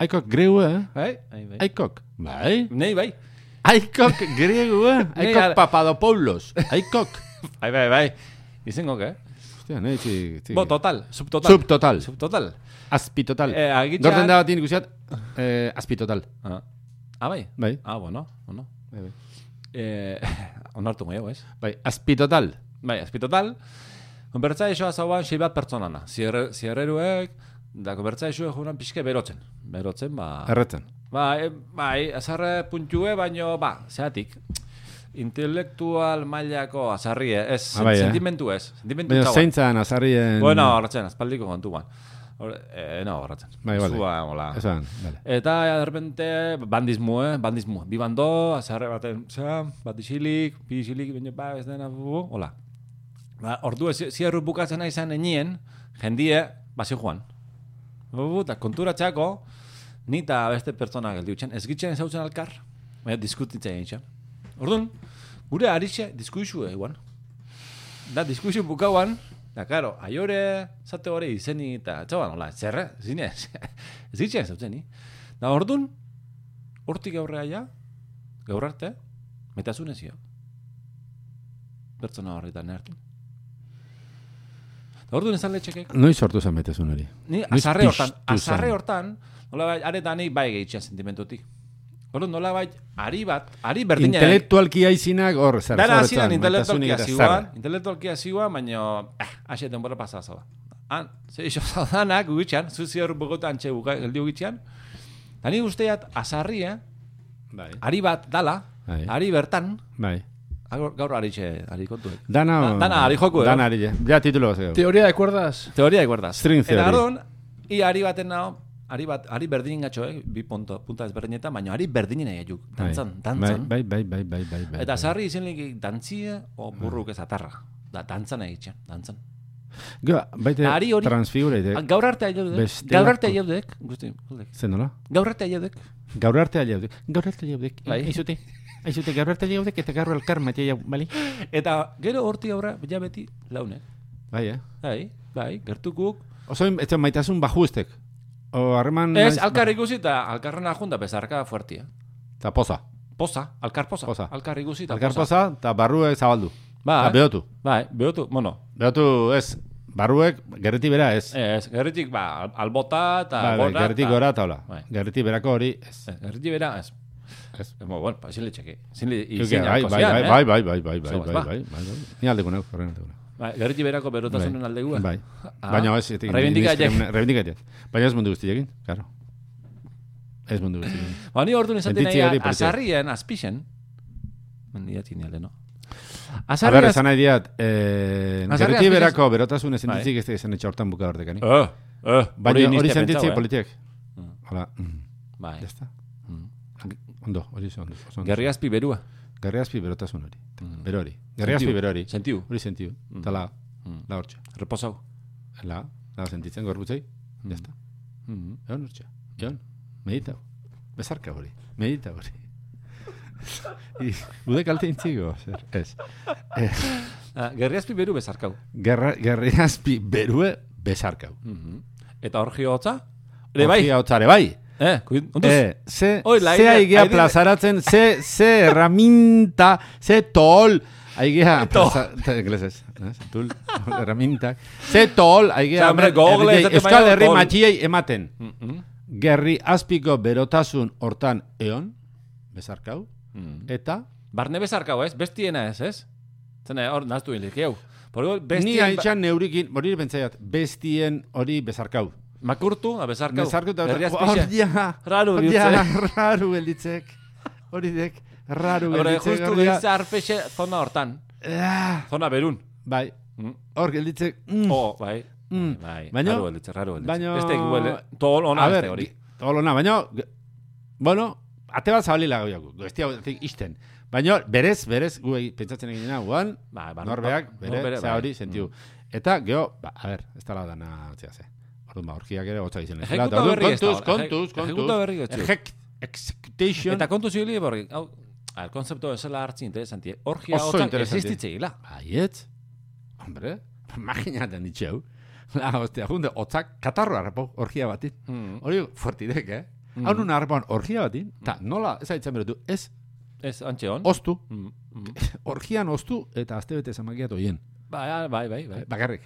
Aikok greu, eh? Bai? Bai. Aikok. Bai. Nei, bai. Aikok greu, eh? Nei, Aikok Papadopoulos. Aikok. Bai, bai, bai. Izengo, eh? Hostia, nahi, txik, txik. Bo, total, subtotal. Subtotal. Subtotal. Azpitotal. Eh, agitxan... Gorten da bat ikusiat, eh, azpitotal. Ah. ah, bai? Bai. Ah, bueno, bueno. Bai, bai. Eh, onartu gehiago, ez? Bai, azpitotal. Bai, azpitotal. Konbertza isoa zauan sei bat pertsonana. Zierre, zierreruek, da konbertza isoa junan pixke berotzen. Berotzen, ba... Erretzen. Bai, e, bai, azarre puntue, baino, ba, zeatik. Intelektual mailako azarrie, ez, Ah, bai, eh? sentimentu ez. Sentimentu Baina zeintzan azarrien... Bueno, horretzen, aspaldiko kontuan. Eh, no, horretzen. Bai, vale. Zua, hola. Esan, vale. Eta, de repente, bandismu, eh? Bandismu. Bi bando, azarre baten, zera, bat isilik, bi isilik, baina, ba, ez dena, hola. Ba, ordu, ez- zierru bukatzen izan enien, jendie, basi joan. Bu, eta kontura txako, ni eta beste pertsona geldi utxen, ez gitzen ezautzen alkar, baina diskutitzen egin. Orduan, gure aritxe diskuizu eguan. Da, diskuizu bukauan, da, karo, aiore, zate hori izeni, eta txaban, hola, zerre, zine, ez gitzen ezautzen ni. Da, orduan, hortik aurrea ja, gaur arte, metazun ezio. Pertsona horretan nertu. Da, orduan ezan letxekek, Noiz sortu zen betezun hori? Ni azarre hortan, azarre hortan, nola bai, areta nahi bai gehitxean sentimentotik. Hor nola bai, ari bat, ari berdina. Intelektualki aizinak hor, zer, Dara zorretan, intelektualki maitasunik eta hasiuan, zer. intelektualki hasiuan, baina, eh, hase denbora pasa zaba. Han, ze iso zaudanak, ugitxan, zuzi hor bogota antxe buka, geldi ugitxan. Da ni usteat, azarria, Bai. ari bat dala, Bai. ari bertan, Bai. Gaur, gaur aritxe, ari kontuek. Dana, Da- dana ari joku, eh? Dana ari? Ja titulo bat. Teoria de cuerdas. Teoria ikuerda. String theory. Eta gardun, i ari baten nao, ari bat, ari berdinin gatxo, eh? bi punto, punta ezberdinetan, baina ari berdinen egiuk, dantzan, dantzan. Bai, bai, bai, bai, bai, bai. Eta bai. sarri izenlik dantzia, o burruk ez atarra. Da, dantzan egitzen, dantzan. Gero, baite Ari hori- transfigurate. Ah, Gaur arte Bestelako. gaur arte aiodek, guzti, guzti. Zen nola? Gaur arte aiodek. Gaur arte aliaudek. Gaur arte aliaudek. Bai. Aizute. Aizute, gaur arte aliaudek eta gaur elkar matia jau, bali? Eta gero horti aurra, ja beti, launek. Bai, eh? Bai, bai, gertukuk. Oso, ez maitasun bajustek. O, harreman... Ez, naiz- alkar ikusi eta alkarren ajunda bezarka fuertia. Eta poza. Poza, alkar poza. Poza. Alkar ikusi eta Alkar poza, eta barrue zabaldu. Bai. Eta behotu. Bai, behotu, bueno, Behotu, ez, barruek, gerreti bera, ez. ez, gerritik, ba, al- albota eta bai, gora. gerretik eta- gora eta hola. Bai. Gerreti berako hori. Ez, Gerriti bera, ez. Ez. Emo, bueno, zile txeki. Zile, Bai, izin bai, bai, bai, eh? bai, bai, bai, bai, bai, bai, ba. bai, bai. Ni aldeko nago, horren aldeko. Bai, gerriti berako berotasunen aldegua. Bai. Baina ez, Reivindikaiek. Reivindikaiek. Baina ez mundu guztiekin, claro. Ez mundu guztiekin. Ba, ni orduan esaten nahi, azarrien, azpixen. Atini alde, no? A Azarri ber, az... esan nahi diat, eh, azpizez- berako berotasun ez Bai. sentitzik ez da izan etxe hortan buka hortekani. Eh, eh, Baina hori niste sentitzi pentsau, eh? politiek. Mm. Hala, mm, Bai. ya está. Mm. Ondo, hori ondo. ondo. Gerri azpi berua. Gerriazpi berotasun hori. Mm. Bero hori. Gerriazpi Sentiu. hori. Sentiu. Mm. Eta la, Mm. la hortxe. Reposau. La, la sentitzen gorbutzei. Ya está. Mm. Egon hortxe. Egon. Medita. Bezarka hori. Medita hori. I, Ude kalte intzigo, zer. Ez. Eh, Ah, gerri azpi beru bezarkau. gerra, gerriazpi berue bezarkau. Mhm. Eta orgi hotza? Ere bai. Orgia hotzare bai. Eh, kuid, onduz. Eh, ze, Oi, la ze aigea aire- plazaratzen, ze, ze herramienta, ze tol, aigea, Tol. inglesez, ez? Tul, herramientak, ze tol, aigea, Osea, hombre, Google esaten Euskal Herri tol. matxiei ematen. Mhm. Gerri azpiko berotasun hortan eon, bezarkau, Mhm. eta Barne bezarkau ez, bestiena ez, ez? Zene, hor, naztu hilik, eu. Ni haitxan neurikin, hori pentsaiat, bestien hori bezarkau. Makurtu, a bezarkau. Bezarkau eta Gerri hor azpixe. ja, Raru hor ja, raru gelditzek, hori dek, raru Hore, gelditzek, justu hori ja. gizza arpexe zona hortan. Ah, Zona berun. Bai, Mm. hor gelditzek, mm, Oh, bai. mm. Bai, Baino- raro gelditze, raro gelditze. baino- Beste huele, tol ona beste ber, hori. Olona, baina, ge- bueno, ate bat zabalila goiago, guztia hautik isten. Baina, berez, berez, gu pentsatzen egin dina, guan, Bai, ba, norbeak, no- bere, norbere, zea bai. hori, sentiu. Eta, geho, ba, a ber, ez tala dana, zea ze. Orduan, ba, orgiak ere gotza izan. Ejekuta berri ez da, kontuz, eje- kontuz, kontuz. ejekuta berri Executation. Eta kontu zibili borri, hau, al konzeptu esela hartzi interesanti. Orgia Oso hotzak interesanti. existitzeila. Baiet, hombre, imaginaten ditxeu. La, hostia, junde, otzak katarro harrapau, orgia batin. Mm. Hori fuertidek, eh? Hau nun harrapan orgia batin, eta nola, ez aitzen beretu, ez Ez, antxe hon. ostu, Mm, mm. orgian ostu, eta astebete zamakiat oien. Bai, bai, bai, bai. Bakarrik,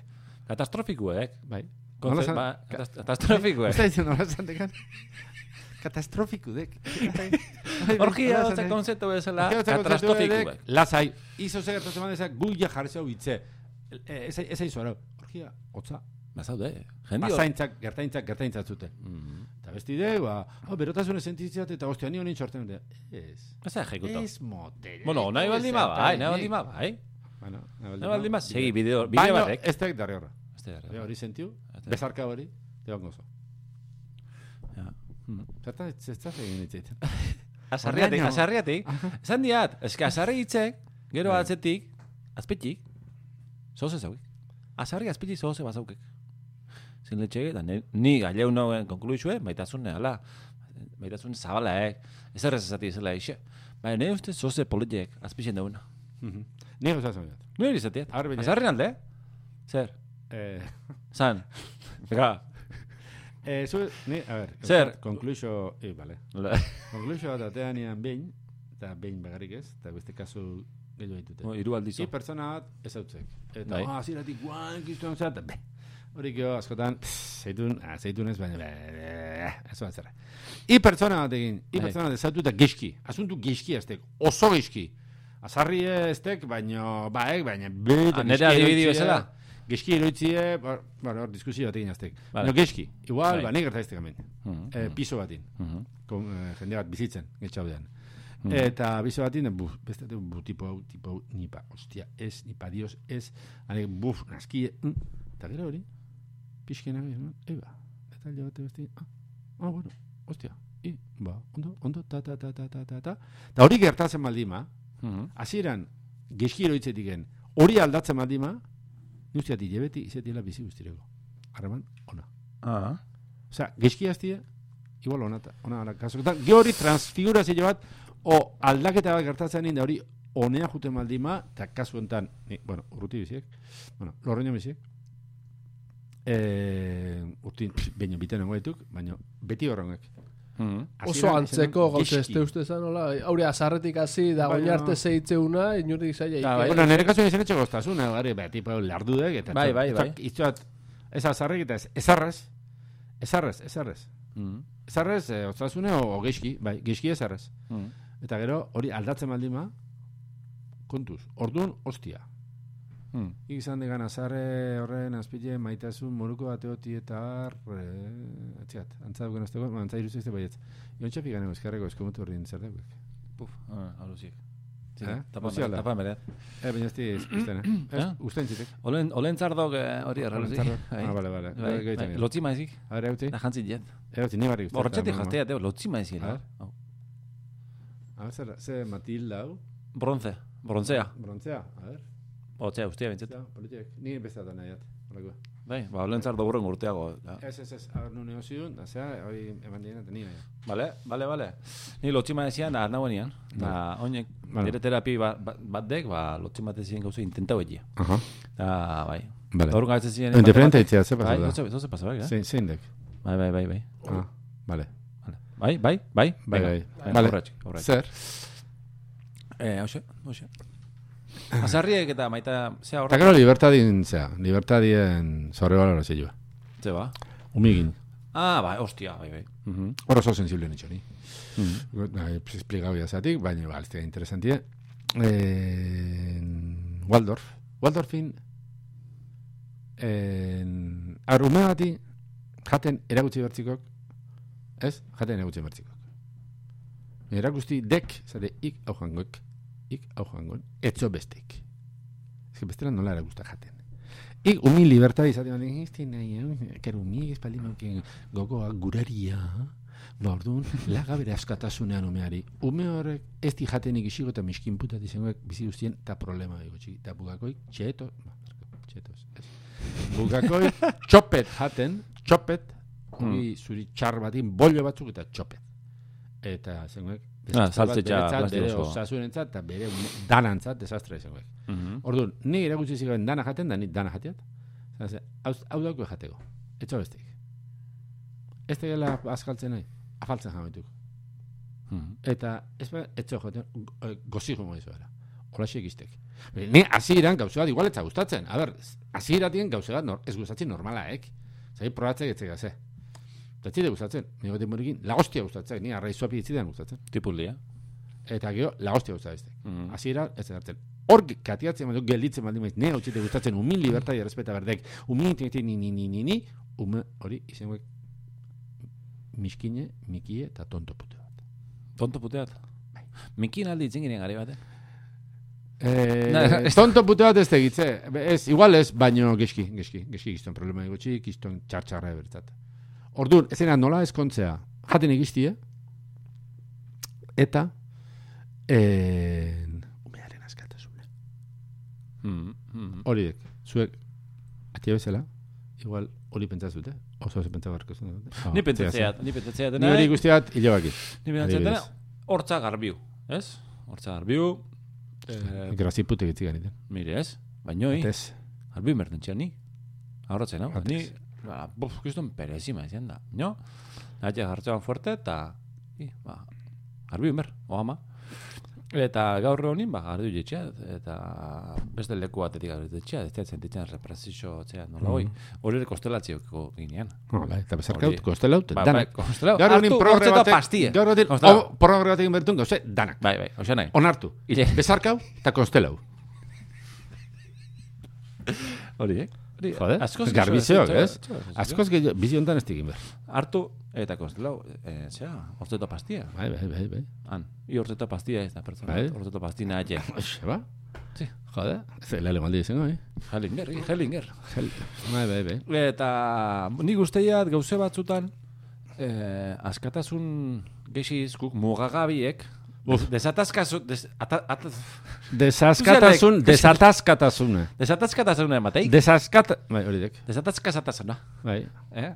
Katastrofikuek. bai. Konze- zan- ba, ka- katast- Katastrofikuek. Ez da ditzen nola zantekan. Katastrofikudek. Orgia hotza konzeptu bezala katastrofikuek. Lasai, izo ze gertatzen bada ezak guia jartzeu hitze. Ez aizu ara. Orgia hotza. Bazaude, jendi hor. Bazaintzak, gertaintzak, gertaintzak zuten. Mm. Eta besti de, ba, oh, berotasune sentitziat eta ostia ni honin txorten dute. Ez. Ez da ejekuto. Ez motel. Bueno, nahi baldin ma bai, nahi baldin ma bai. Bueno, Nahi baldin ma, segi bideo, bide Baina, batek. ez tek darri horra. Ez da, Hori hori sentiu. Bezarka hori, te gozo. Ja. Mm. Zerta, zerta egin hitzeiten. Azarriatik, azarriatik. Esan diat, eske azarri hitzek, gero Bai. atzetik, azpetik, zoze zauik. Azarri azpetik zoze bazaukek. Zin letxege, da ni, ni gaileu nauen konkluizue, baitasun nehala, baitasun zabalaek, ez errez ezati izela eixe. Baina ne uste zoze politiek azpixen dauna. Ni gauza zan dut. Nire izatiet. A ber, bine. Azarri alde? Zer? Eh, Zan? Ega. eh, zu, ni, a ber, Zer? konkluixo, eh, bale. Konkluixo bat atean ean behin, eta behin bagarrik ez, eta beste kasu gehiago ditute. Iru aldizo. Ni pertsona bat ez hautzek. Eta, ah, ziratik, guan, giztuan zat, be. Hori gero, askotan, zeitun, ah, zeitun ez, baina, ez bat zera. I pertsona bat egin, i pertsona bat ezautu eta geski, asuntu geski aztek, oso geski. Azarri eztek, baina, baek, baina, Ah, nere adibidi bezala? Geski iruitzie, ba, bueno, hor, diskusio bat egin aztek. Vale. No, geski, igual, Bai. ba, nik gertaiztek hemen. Mhm. Eh, piso batin, Mhm. kon, eh, jende bat bizitzen, getxaudean. Eta bizo batin, buf, beste du, bu, tipo hau, tipo hau, nipa, ostia, ez, nipa dios, ez, ane, buf, naski, mm. eta gero hori, pixkena, no? eba, eta alde bate beste, ah, ah, bueno, ostia, i, ba, ondo, ondo, ta, ta, ta, ta, ta, ta, ta, eta hori gertatzen baldima, Mhm. hasieran geskiro hitzetiken, hori aldatzen baldima, nuztiati, jebeti, izetiela bizi guztireko, harreman, ona. Ah. Osea, geski hastia, igual ona, ta- ona, ona, kasoketan, ge hori transfigurazio bat, o aldaketa bat gertatzen da hori onea juten baldima, eta kasu enten, ni, bueno, urruti biziek, bueno, lorreño biziek, e, urtin, baino biten dituk, baino beti horrengek. Mhm. Oso antzeko gauze este uste zan, hola, haure azarretik hasi, da Bai, no. arte zeitzeuna, inurrik zaila. Bai. Bueno, nire kasu izan etxeko goztasun, gari, beti, tipo, lardudek, eta Bai, bai, bai. Itxoat, ez azarrek, eta ez, ezarrez, ezarrez, ezarrez. Mhm. Ezarrez, e, ostasune, o, o geski, bai, geski ezarrez. Mhm. Eta gero, hori aldatzen baldima, kontuz, orduan, ostia. Ik izan digan azarre horren azpile maitasun moruko bateoti eta har, e, atziat, antza duken azteko, antza iruzizte baietz. Ion txapi gane eskerreko eskomutu horrin zer dagoek. Puf, ah, alusiek. Eh? Tapa Oziala. mere, tapa mere. E, baina ez di ustena. Ez, Eh? usten zitek. Olen, olen zardok eh, hori erraluzik. Ah, bale, bale. Bai, bai, Lotzi maizik. A ver, euti. Da jantzit jet. Euti, ni barri uste. Horretxetik jaztea, teo, lotzi A maizik. ver. A ver, zer, ze Matilda hau. Bronce, bronzea. Brontzea, a ver. Otzea, ustia bintzet. Zea, politiek. Ni bezatan nahiat. Horrekoa. Bai, ba, olen zardok urren urteago. da. Ez, ez, ez, agar nu negoziun, da zea, hori eman dien, eta ni nahi. Vale, vale, vale. Ni lotzi maizian, da arnauenian. Da, oinek, Vale. nire terapi ba- ba- bat dek, ba, lotzi matezien gauzu intentau egia. Aha. Da, bai. Vale. Gaur gaitze ziren. Indiferente itzea, ze Bai, pasa da? zoze, zoze pasa, bai, eh? Zein, zein dek? Bai, bai, bai, bai. Ah, vale. Vale. Bai, bai, bai. Bai, bai. Bai, Vale. Horretxik, horretxik. Zer? Eh, hoxe, hoxe. Azarriek eta maita, zea Eta horrek. gero libertadin, zea, libertadien zorre balora zilua. Ze ba? Umigin. Ah, bai, hostia, bai, bai. Mhm. Hor oso sensible nitxo ni. Mhm. Bai, esplikau jazatik, baina ba, alztea interesantie. Eh, Waldorf. Waldorfin en arume bati jaten eragutzi bertzikok, ez? Jaten eragutzi bertzikok. Erakusti dek, zade, ik hau jangoek, ik hau jangoen, etzo bestek. Ez bestela nola erakusta jaten. Ik umi libertad izaten bali, este nahi, eh? kero umi espaldi manken gogoa guraria, ba orduan, laga bere askatasunean umeari. Ume horrek ez di jatenik isigo eta miskin putat izangoek bizi guztien eta problema dago txiki. Eta bugakoik, txeto, ba, txetos, ez. Bugakoik, txopet jaten, txopet, hori zuri txar batin, bollo batzuk eta txopet. Eta zengoek, Ah, saltzetxa plastikoso. osasunentzat eta bere danantzat desastre zengoek. Mhm. Orduan, ni erakutsi zigoen dana jaten, da ni dana jatiat. Zase, hau, hau dauko jateko. Etxo bestek. Ez tegela azkaltzen nahi, afaltzen jamaituk. Mhm. Eta, ez ba, etxo jaten, eh, gozi jongo izuela. Hola ikistek. Ni hasieran gauze bat igual etza gustatzen. A ber, hasieratien gauze bat nor, ez gustatzen normalaek. Zai probatzek etzega ze. Eta txide gustatzen. Ni gote morikin, lagostia gustatzen. Ni arraizuapi itzidean gustatzen. Tipulia. Eta gero, lagostia gustatzen. Mhm. Hasiera ez hartzen. Hor katiatzen badu gelditzen baldin maiz, ne hau gustatzen umin libertad errespeta berdek. Umin tini ni ni ni ni ni ume hori izango miskine, mikie eta tonto pute bat. Tonto puteat. Mikin aldi itzen ginen gari bate. Eh, ez- tonto pute bat ez tegitze. Ez, igual ez, baino geski, geski, geski gizton problema egotxi, gizton txartxarra ebertzat. Orduan, ezena nola eskontzea, jaten egistie, eta en, umearen askatasuna. Mhm. Mhm. Horiek, zuek, atia bezala, igual hori pentsazute, oso oso pentsa barko zen. Ni pentsatzeat, ni pentsatzeat. Ni hori guztiat, hilo baki. Ni pentsatzeat dena, hortza garbiu, ez? Hortza garbiu. Eh, Grazi pute gitzi ganiten. mire, ez? Bainoi, Atez, garbiu mertentxean ni. Ahorratzen, hau? Ni, ba, buf, kiston perezima izan da. No? Natia jartzean fuerte eta, i, ba, garbiu mer, ohama. Eta gaur honin, ba, gardu jetxea, eta beste leku batetik gardu jetxea, ez da sentitzen represio, zera, nola hoi. Hori ere kostelatzioko ginean. no, bai, eta bezarkaut, Hori. kostelaut, Ba, danak. bai, kostela, Gaur honin progre batek, gaur honin, progre batek inbertun, gauze, danak. Bai, bai, hoxe nahi. Onartu. Bezarkau eta konstelau. Hori, eh? Hori, Jode, askoz garbizeok, gehiago, ez? Askoz gehiago, bizi hontan ez digin behar. Hartu, eta konstelau, eh, zera, orteto pastia. Bai, bai, bai, bai. Han, i orteto pastia ez da pertsona, Bai. orteto pastina atxe. Oxe, ba? Sí. Jode, ez da lehele maldi izango, eh? Hellinger, Hellinger. Bai, bai, bai. Eta nik usteiat gauze batzutan eh, askatasun gexizkuk mugagabiek des, desatazkazu, des, ata, ata, Desaskatasun, Zuzenek, desataskatasuna. desatazkatasuna emateik. Desaskat... Bai, hori dek. Desatazkatasuna. Bai. Eh?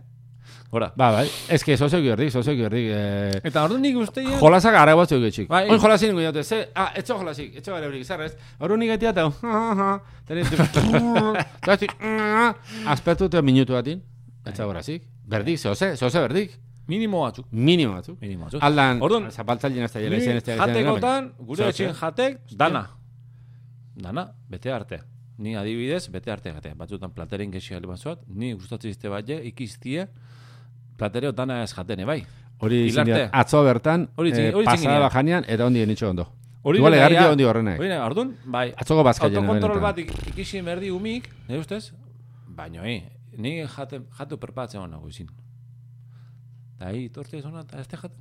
Hora. Ba, bai. Ez que sozio gerdik, sozio gerdik. Eh, Eta ordu nik usteiat... jolasak ara batzuk getxik. Bai. Oin jolasin ingo jate, ze, ah, etxo jolasik, etxo gara horik, zer ez? Horru nik etia eta, teni, eta zik, aspertu minutu batin, etxo gorazik. Berdik, zoze, zoze berdik. Minimo batzuk. Minimo batzuk. Minimo batzuk. Aldan, Orduan, zapaltzalien ez da jela Ni izen ez da jatekotan, gure etxin jatek, dana. Dana, bete arte. Ni adibidez, bete arte jatea. Batzutan platerin gexi gali batzuat, ni gustatzen izte bat ikiztie, platereo dana ez jatene, bai. Hori dira, atzo bertan, Hori eh, hori izin pasada ginean. bajanean, eta ondi genitxo ondo. Hori egarri ja. ondi horrenek. Hori, ordun, bai. Atzoko bazkaien. Autokontrol bat ik- ikisi merdi umik, nire ustez, baino, eh, ni jate, jatu perpatzen hona guizin. Da, hi, torte zona, eta ez te jaten.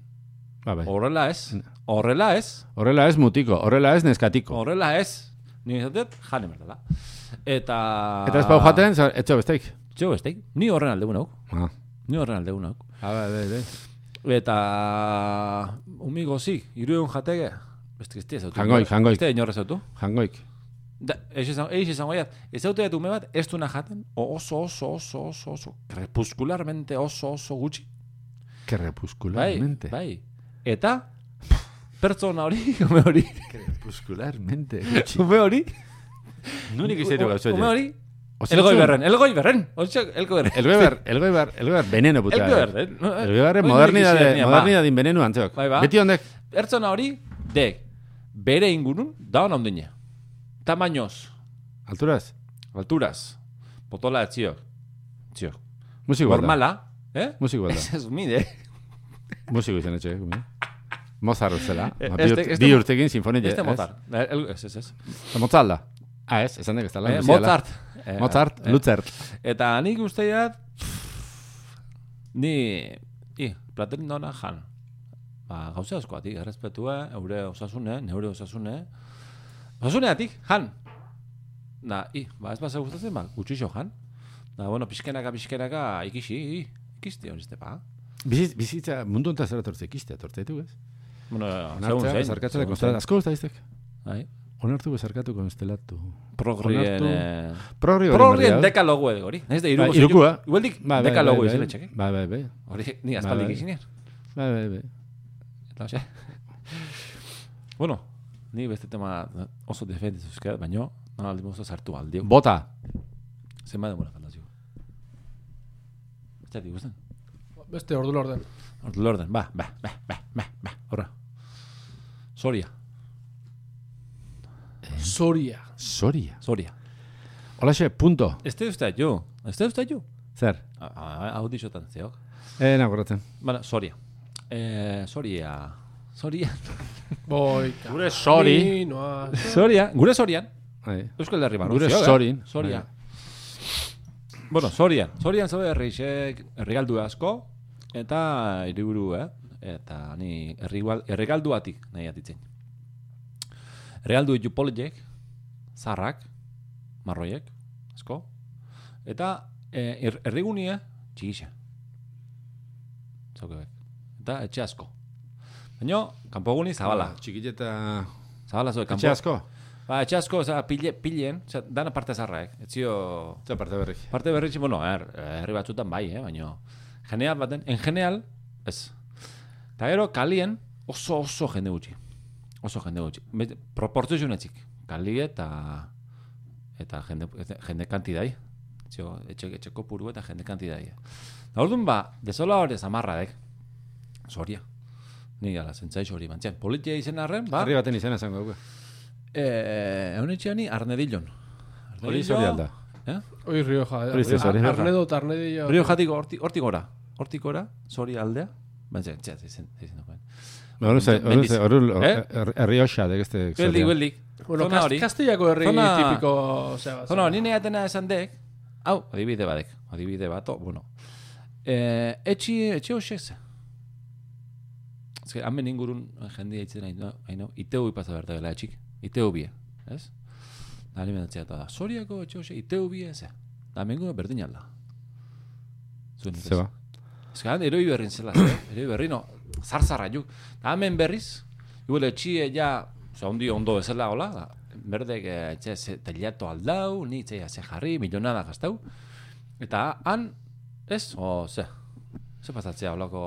Ba, bai. Horrela ez, horrela ez, Horrela ez mutiko, horrela ez neskatiko. horrela ez, ni esatet, jane merdala. Eta... Eta ez pau jaten, etxo besteik. Jo, besteik, ni horren alde nauk, Ah, ni horren alde nauk. ah, bai, bai, bai. Eta umigo zik, irueun jatege, beste ez zautu. Jangoik, jangoik. Beste inorre zautu. Jangoik. Da, ez izan, ez izango jat, ez ume bat, ez duna jaten, oso, oso, oso, oso, oso, crepuscularmente oso, oso gutxi. Que Bai, bai. Eta, pertsona hori, ume hori, Crepuscularmente. ume hori, Nunik izaitu gauzo. ume hori, elgoi berren, elgoi berren, elgoi berren. El Weber, el Weber, el Weber, veneno puta. Elgoi berren. El Weber, Hori modernidade, nik izan, modernidade veneno antzeok. Bai, ba. Beti ondek, Pertsona hori, dek, bere ingurun, daun ondine. Tamainoz, alturaz, alturaz, potola etziok, etziok. musiko. Normala, eh? Musiko bat Ez da. ez umide. Musiko izan etxe. Mozart zela. Eh, Ma, este- bi urtekin sinfonia. Este Mozart. Eh, Ez, ez, ez. Mozart da. Ah, ez, esan dek ez da. Eh, Mozart. Eh, Mozart, eh, Luzert. Eta nik usteiat, ni, i, platerin dona jan. Ba, gauze askoatik, errespetua, eure osasune, neure osasune. Osasuneatik, jan. Da, i, ba, ez basa gustatzen, ba, gutxixo jan. Da, bueno, pixkenaka, pixkenaka, ikisi, i, ikisti hori ba. Bizitza, bizitza mundu onta zera tortze ikiste, tortze ditu, ez? Bueno, segun zein. konstelatu. zein. Asko guzta iztek. Bai. Onartu bezarkatu konstelatu. Progrien, eh, Progri hori progrien berri, hau. dekalogu edo hori. Ez da, Bai, iruko. irukua. Igualdik, Bai, bai, dekalogu bai, izan bai. etxeke. Bai, bai, bai. Hori, ni aspaldik bai. izinen. Bai, bai, bai. Eta, hoxe. bueno, ni beste tema oso defendiz euskat, baino, non aldi mozo sartu aldio. Bota. Zenbat demora faltazio. Ez da, gusten. Beste ordu lorden. Ordu lorden, ba, ba, ba, ba, ba, ba, horra. Soria, Soria. Soria. Soria. Olaxe, punto. Ez da uste jo, ez da uste jo. Zer? Hau dixotan zeok. Eh, nagoratzen. Bueno, Soria. Eh, Soria. Soria. Boika. Gure sori. Soria. Gure Sorian. Euskal Herri barru. Gure eh? sorin. Soria. Bueno, Sorian. Sorian zaude herrixek herrigaldu asko eta hiriburu, eh? Eta ni herrigual herrigalduatik nahi atitzen. Herrigaldu ditu poliek, zarrak, marroiek, asko. Eta eh, her- herrigunie txigixa. Zaukebek. Eta etxe asko. Baina, kanpoguni zabala. Txikiteta... Zabala zoe, kanpo. Etxe asko? Ba, etxe asko, oza, pile, pilen, oza, dana parte zarraek. Etzio, Eta parte berrik. parte berritxe, bueno, er, herri batzutan bai, eh, baina, general baten, en general, ez. Eta gero, kalien, oso oso jende gutxi. Oso jende gutxi. Proportzionetzik. Kali eta, eta jende, jende kantidai. Etzio, etxe, etxeko puru eta jende kantidai. Da orduan ba, desola hori zamarra dek. Soria. Ni ala, zentzai hori mantzian. Politia izen arren, ba, Herri baten izena esango dugu. Eh, eunetxeani Arnedillon. Hori zori alda. Eh? Oi Rioja. Hori ze, Rioja. Arnedo eta Arnedillo. Rio jatiko hortik gora. Hortik gora, zori aldea. Baina, txea, izen, izen duen. Ba, hori ze, hori ze, hori Eh? herri hoxa, de este Beldik, beldik. Bueno, Zona Kast- hori. Kastillako herri Zona- tipiko... Zeba, Zona hori, nire atena esan dek, hau, adibide badek, adibide bat, o, bueno. E, etxi, etxe hoxek ze. Ez que, hamen ingurun, jendia itzen nahi, no, haino, iteu ipasa berta gela etxik, iteu bie, ez? Alimentatzea eta da, soriako etxe hoxek, iteu bie, ze. Da, mengo berdin alda. Zuen ustez. Zeba. Ez han, eroi berrin zela, ze, eroi berrin, no, zarzarra juk. Da, hemen berriz, igual etxie ja, oza, ondi ondo bezala, hola, da, berdek eh, etxe ze, teliato aldau, ni etxe ze jarri, milionada gaztau. Eta han, ez, o, ze, ze pasatzea holako...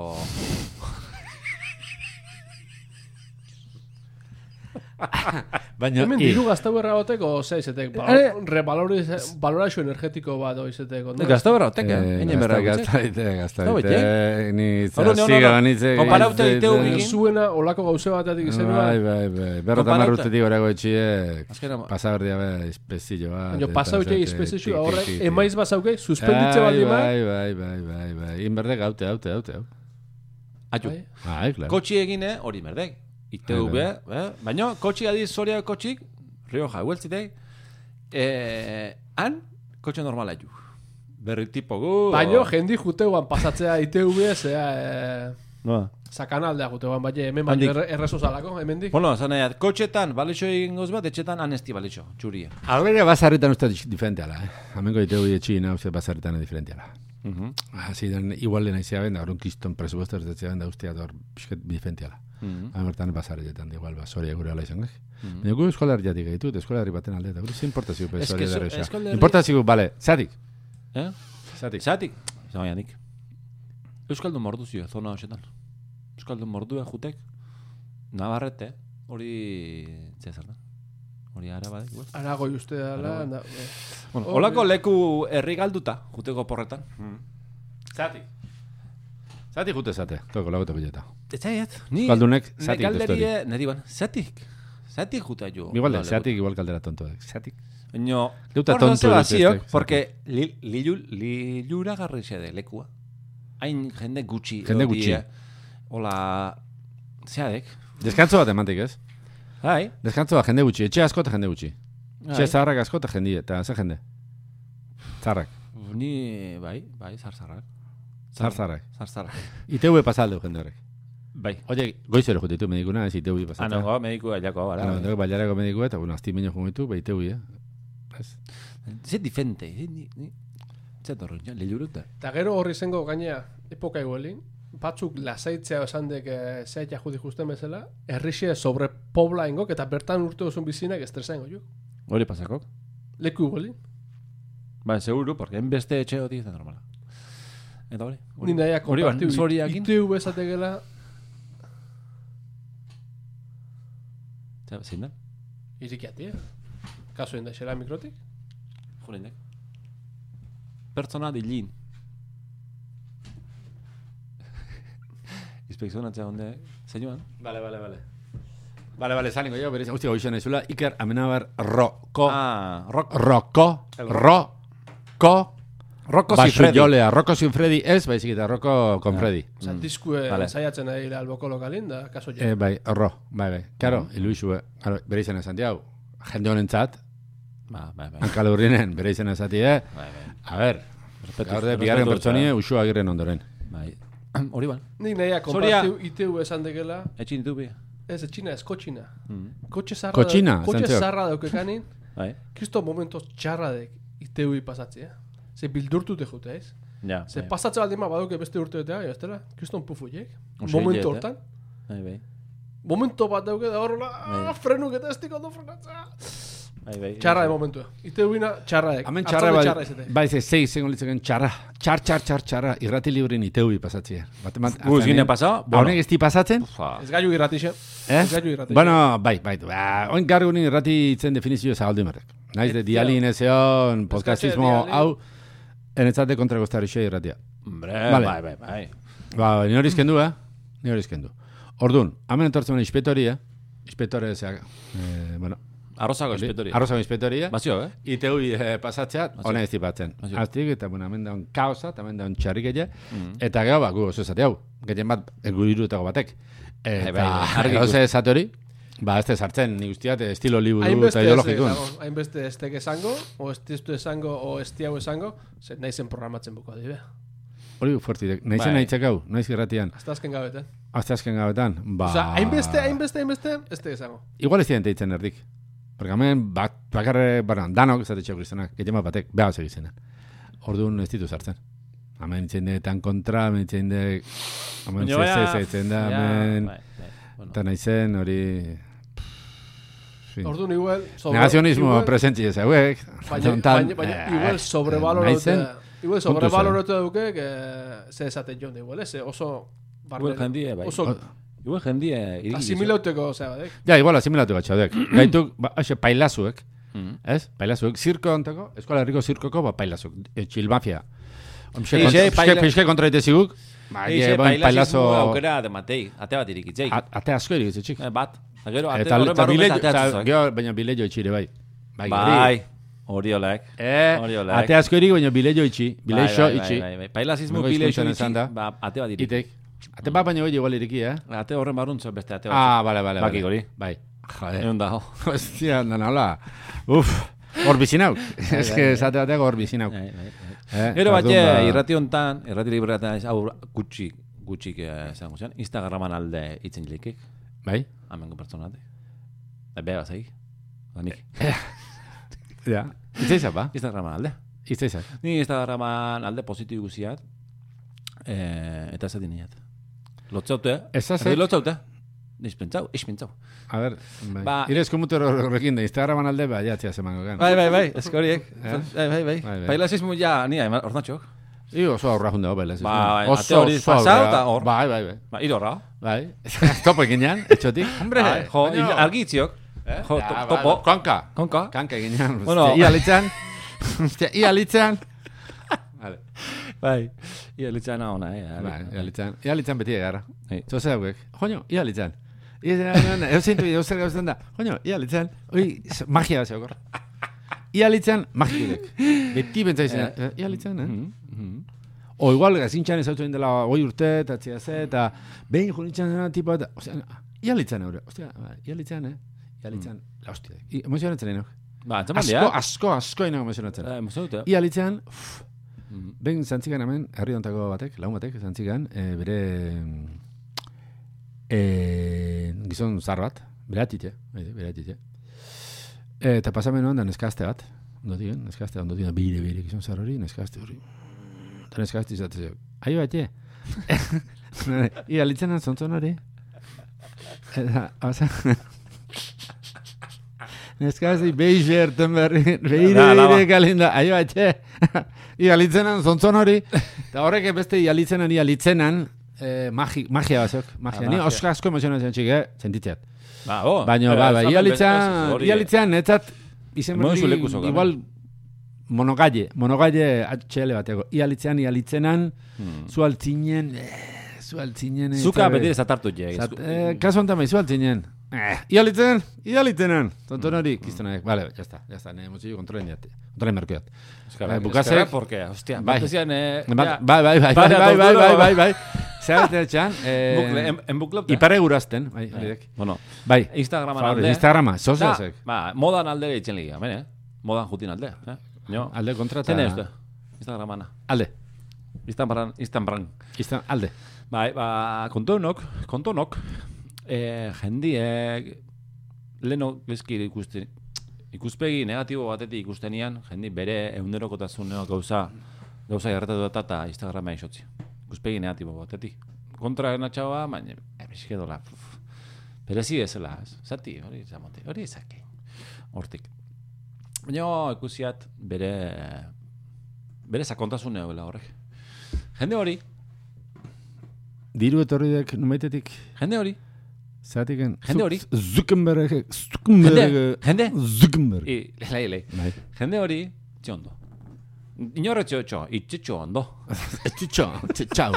Baina, Hemen diru gaztau erra goteko, ze izetek, ba, Eh. balorazio energetiko bat o izeteko. no? Gazta berra, Eh, hemen berra gazta- gutxe. gazta ite, gazta Gau ite, bete. ni zaziga no. banitze. Konparaute gaitz- iteu gaitz- bikin. Zuena, olako gauze batetik izen Bai, bai, bai. Berro tamar urtetik orago etxiek. Azkena, Pasa berdia be, espezio bat. Baina eta pasa dute zate, izpezizio tik, tik, horrek, emaiz bazauke, suspenditze baldin ba. Bai, bai, bai, bai, bai. Inberde gaute, gaute, gaute. gaute. atxu. Bai. Bai, claro. Kotxi egine, hori merdek. ITV, eh? baina kotxi adiz zoria kotxik, Rioja, hueltzitek, eh, han, kotxe normala ju. Berri tipo gu. Baina jendi juteuan pasatzea ITV, zea, eh, No. sakanaldea juteuan, baina hemen Handik. erre- errezo zalako, hemendik. Bueno, zan nahi, kotxetan, balixo egin goz bat, etxetan anesti balixo, txuria. Albera basarritan uste diferenteala, eh? Hamengo iteu etxina uste basarritan diferenteala. Mhm. Así dan igual de naizia ben, orun kiston presupuesto ez da ustea dor pixket diferenteala. Mhm. Han bertan basarrietan, da igual, basoria gure ala izan, Baina gu eskola herriatik egitut, eskola herri baten alde, eta gure ze importazio pe Ez eskola que zu- herri eskola herri- Importazio, bale, zatik, Eh? zatik. Zatik? Zama janik. Euskaldun mordu zio, zona hoxetan. Euskaldun mordua jutek. Navarrete, hori... Zer da? Hori ara badek, igual. Arago uste dela, Arago. da, eh. Bueno, Hori. holako leku herri galduta, juteko porretan. Zatik. Zatik jute zate, toko lagote bileta. Ez zaiet, ni... Euskaldunek ne zatik galderie, neri ban, zatik. Zatik juta jo. Igual, Hola, zatik igual kaldera tonto. Zatik. Baina, Geuta hor tonto zeu dut hasiok, beste, porque li, lilu, lilura garri xede lekua. Hain jende gutxi. Jende gutxi. Hola, zeadek. Deskantzo bat emantik, ez? Hai. Deskantzo bat jende gutxi, etxe asko eta jende gutxi. bai. Etxe zaharrak asko eta jende, eta ze jende? Zarrak, Ni, bai, bai, zarzarrak. zar zarrak. Zarzarrak. ITV pasaldeu jende horrek. Bai. Oye, goizero jute ditu medikuna, ez ITV pasatzen. Anongo, mediku ailako, bara. Ano, dago bailarako mediku eta, bueno, azti meño jungitu, ba ITV, eh? Ez. Ze diferente, eh, ni, ni. Ze torro, ja, liluruta. Eta gero horri zengo gainea, epoka iguelin, batzuk lasaitzea esan dek e, zeaita judi justen bezala, sobre pobla ingok, eta bertan urte duzun bizinak estresa ingo juk. Hori pasako. Leku iguelin. Ba, seguro, porque en beste etxe hori ez da normala. Eta hori. Ni nahiak hori ban, kompartiu. zoriakin. ITV esategela, Zein da? irikiati, eh? Kaso da xela mikrotik. Jurendek. Pertsona dilin. Inspekzionatzea onde, zeinuan? Vale, vale, vale. Vale, vale, zalingo jo, berez, hostia, goizan ezula, Iker Amenabar Roko, Ah, rock. Roko, Roko, Rocco Basu Sifredi. jolea, Roko sin Freddy ez, baizik eta Roko con Freddy. Osa, diskue vale. saiatzen ari da alboko lokalin, da kaso Eh, jo. bai, Ro, bai, bai. Claro, Iluixu, claro, bere izena Santiago. Jende honentzat, Ba, bai, bai. hankal urrinen, bere izena zati, eh? Bai, bai. A ber, gaur de, bigarren pertsonie, eh? usua agirren ondoren. Bai. Hori ban. Nik nahiak kompartiu ITV esan dekela, Etxin ditu bi. ez etxina, ez kotxina. Mm. Kotxe zarra, Kotxina, kotxe zantzeok. zarra daukekanin, Bai. Kristo momentos txarradek ITV pasatzea. Ze bildurtute jute, ez? Ja. Ze bai. pasatze baldin ma baduke beste urteetea, ez dela? Kriston pufuiek. Momentu hortan. Bai, bai. Momento bat dauke da horrela, Bai. ah, frenuk eta ez dik ondo frenatzea. Bai, bai. Txarra de momentua. Txarradek. Hemen Atzalde txarra, bai, txarra izate. bai, ze, zei, zengo litzeken txarra. Txar, txar, txar, txarra, irrati librin iteubi pasatzea. Bat, bat, Guz gine pasa? Honek ez di pasatzen? Ez gaiu irratixe. Eh? Ez gaiu irratixe. Bueno, bai, bai, ba, oin gargunin irrati itzen definizio zagaldu imarrek. Naiz de dialin ezeon, podcastismo, dialin. hau, enetzate kontra goztarixe irratia. Hombre, Vale. bai, bai, bai. Ba, ni hori izkendu, eh? Ni hori izkendu. Orduan, hemen entortzen ben inspektoria, inspektore, eh, bueno, Arrozako espetoria. arroza inspektoria, Bazio, eh? ITU eh, pasatzea, hona ez dipatzen. Aztik, eta bueno, hemen daun kaosa, eta hemen daun txarrikeia, Mm. eta gero, ba, gu oso esate hau, gehien bat, egu irutako batek. Bai, Eta, bai, argi gauze esate hori, Ba, ez sartzen, ni guztiat estilo liburu eta ideologikun. hainbeste ez tek esango, o ez tiztu esango, o ez tiago esango, ze naizen programatzen buko adibe. Hori fuertitek. Naizen Bai. nahitzek hau, naiz irratian. Hasta azken gabetan. Azte azken gabetan. Ba... Osa, hainbeste, hainbeste, hainbeste, ez tek esango. Igual ez dien deitzen erdik. Porque hemen, bat, bakarre, bara, danok ez atetxeo kristenak, gehiago batek, behar egizena. Orduan ez ditu sartzen. Hemen itzen de tan kontra, hemen itzen de... Hemen Baina, zez, baina, zez, itzen da, hemen... bai, bai. Eta naizen hori... fin. Orduan igual... sobre- Negazionismo igual- presentzi ez hauek. Baina, frontal, baina, baina eh, igual sobrevaloratu naizen, igual zen. sobrevaloratu duke que ze esaten joan igual, ez? Oso Igual jendie, bai. oso Igual jendie iriki. asimilauteko, osea, badek. Ja, igual asimilatu bat txadek. Gaituk, ba, haxe, pailazuek, ez? Pailazuek, zirko ontako, eskola herriko zirkoko, ba, pailazuk, e, txilmafia. Omxe, Eixe, kontra, piske ite ziguk, ba, Eixe, pailasismo pailazo... aukera de Matei, ate bat irikitzei. A- Ate asko txik. Eh, Bat. Gero, ate Eta, eta bileio, eta, gero, baina bileio itxire, bai. Bai, Bai, hori. Eh, Hori ate asko erik, baina bileio itxi, bileixo Bai, bai, itxi. Bai, bai, bai. Hemengo bileixo hizkuntzan itxi, da. ba, ate bat iriki. Itek. Ate bat baina hori igual iriki, eh? Ate horren baruntzo beste ate bat. Ah, bale, bale, Baki hori. Bai. Joder. Egun dago. Hostia, dan hola. Uf, hor bizinauk. Ez que esate bateak hor bizinauk. Bai, bai, bai. Eh, Gero bat, ba- irrati hontan, irrati libretan ez, hau gutxi, gutxik eh, esango zen, Instagraman alde itzen jilikik, Bai? amengo pertsonate. Da bega zai, banik. Ja. Itzaizak, ba? Instagraman alde. Itzaizak. Ni Instagraman alde positibo guziat, eh, eta ez adiniat. Lotzaute, Ez erdi lotzaute. Niz pentsau. A ver, bai. Ba- Ire eskumutero horrekin da, Instagraman alde, ba, ja, tia zemango gan. Bai, bai, bai, eskoriek. Eh? Bai, bai, bai. Bai, bai. Pailasismo ja, ni ornatxok. I oso aurra junde hobel, ez? Bai, oso, hori pasau eta hor. Bai, bai, bai. Ba, irorra. Bai. Topo eginean, etxotik. Hombre, Bai, jo, baina- il- argi itziok. Jo, Ja, to- ba, topo. ba, Konka. Konka. Kanka eginean. Bueno. Ia litzan. Hostia, ia litzan. Vale. Bai. Ia litzana ona, eh. Bai, ia litzan. Ia litzan beti egarra. Bai. Zoze hauek. Joño, ia litzan. Ia litzan. Eo zintu, eo zer gauzten da. Joño, ia litzan. Hoi, s- magia bat zeokor. Ia litzan, magikudek. Beti bentzaizena. Eh, Ia litzan, eh? O igual gazintxan ez hautzen dela goi urte, eta atzia ze, eta behin junitzen zena tipo, eta, ostia, ia litzan eure, ostia, ba, ia litzan, eh? Ia litzan, la hostia. I- Emozionatzen nahi, no? Ba, Asko, dia. asko, asko ino emozionatzen. Eh, mozau dute. Ia litzan, uff, Mhm. behin zantzikan hemen, herri ontako batek, lagun batek, zantzikan, eh, bere, eh, gizon zar bat, bere atitxe, bere atitxe. Eh, eta pasamen da neskazte bat, ondo digen, neskazte, ondo bire, bire, gizon zar hori, neskazte hori, eta neskazte izatzeo, ahi bat, je? Ia litzen zontzon hori? Eta, oza, neskazte, behi zerten berri, behi Da, laba. bire kalinda, ahi bat, je? Ia litzenan zontzon hori, eta horrek beste ia litzenan, ia litzenan, eh, magi, magia bazok, magia. Ah, Ni osko asko emozionatzen txik, eh? Sentitzeat. Ba, bo. Baina, Eh, ba, ba, zamen ia beste- litzan, hori, ia eh. netzat, izen berdi, zokan, igual, monogalle, monogalle HL bateko. Ia litzean, ia litzenan, Hmm. zu altzinen, eh, zu altzinen. eh, Zuka beti zatartu je. Zat, eh, kasu honetan bai, zu altzinen. Eh, ia litzen, ia litzenan. Tonton hori, kistonak. Vale, ya está, ya está, ne emozio kontrolen diat. Kontrolen merkeat. Bai, bukazek- porque, hostia, Bai. eh, Bai, bai, bai, bai, bai, bai, bai, bai, bai, bai. Txan, bukle, eh, en, en bukle, ipare gurazten, bai, horidek. Bueno, Bai, Instagraman alde. Instagrama, zoze Da, zek. ba, modan alde itzen liga, hemen, eh? Modan jutin alde, eh? No. Alde kontrata. Zen ez du? Instagramana. Alde, Instagram, Instagram. Izta, alde. Bai, ba, kontonok, kontonok, eh, jendiek, leno gezki ikusten, ikuspegi negatibo batetik ikustenian, jendi bere eunderokotasuneo gauza, gauza jarretatu dut eta Instagrama isotzi. Ikuspegi negatibo batetik. Kontra natxaua, baina, ebiske dola, puf, perezi ezela, ez? zati, hori zamote, hori ezake, hortik. Baina ikusiat bere, bere sakontasunea bela horrek. Jende hori, Diru etorri dek numeitetik, jende hori, zatiken. Jende hori. Zuckerberg, Zuckerberg. Jende, jende, Zuckerberg. I, lei, lei. Bai. Jende hori, txondo. Inorre txo, itxe ondo. Txitxo, txau.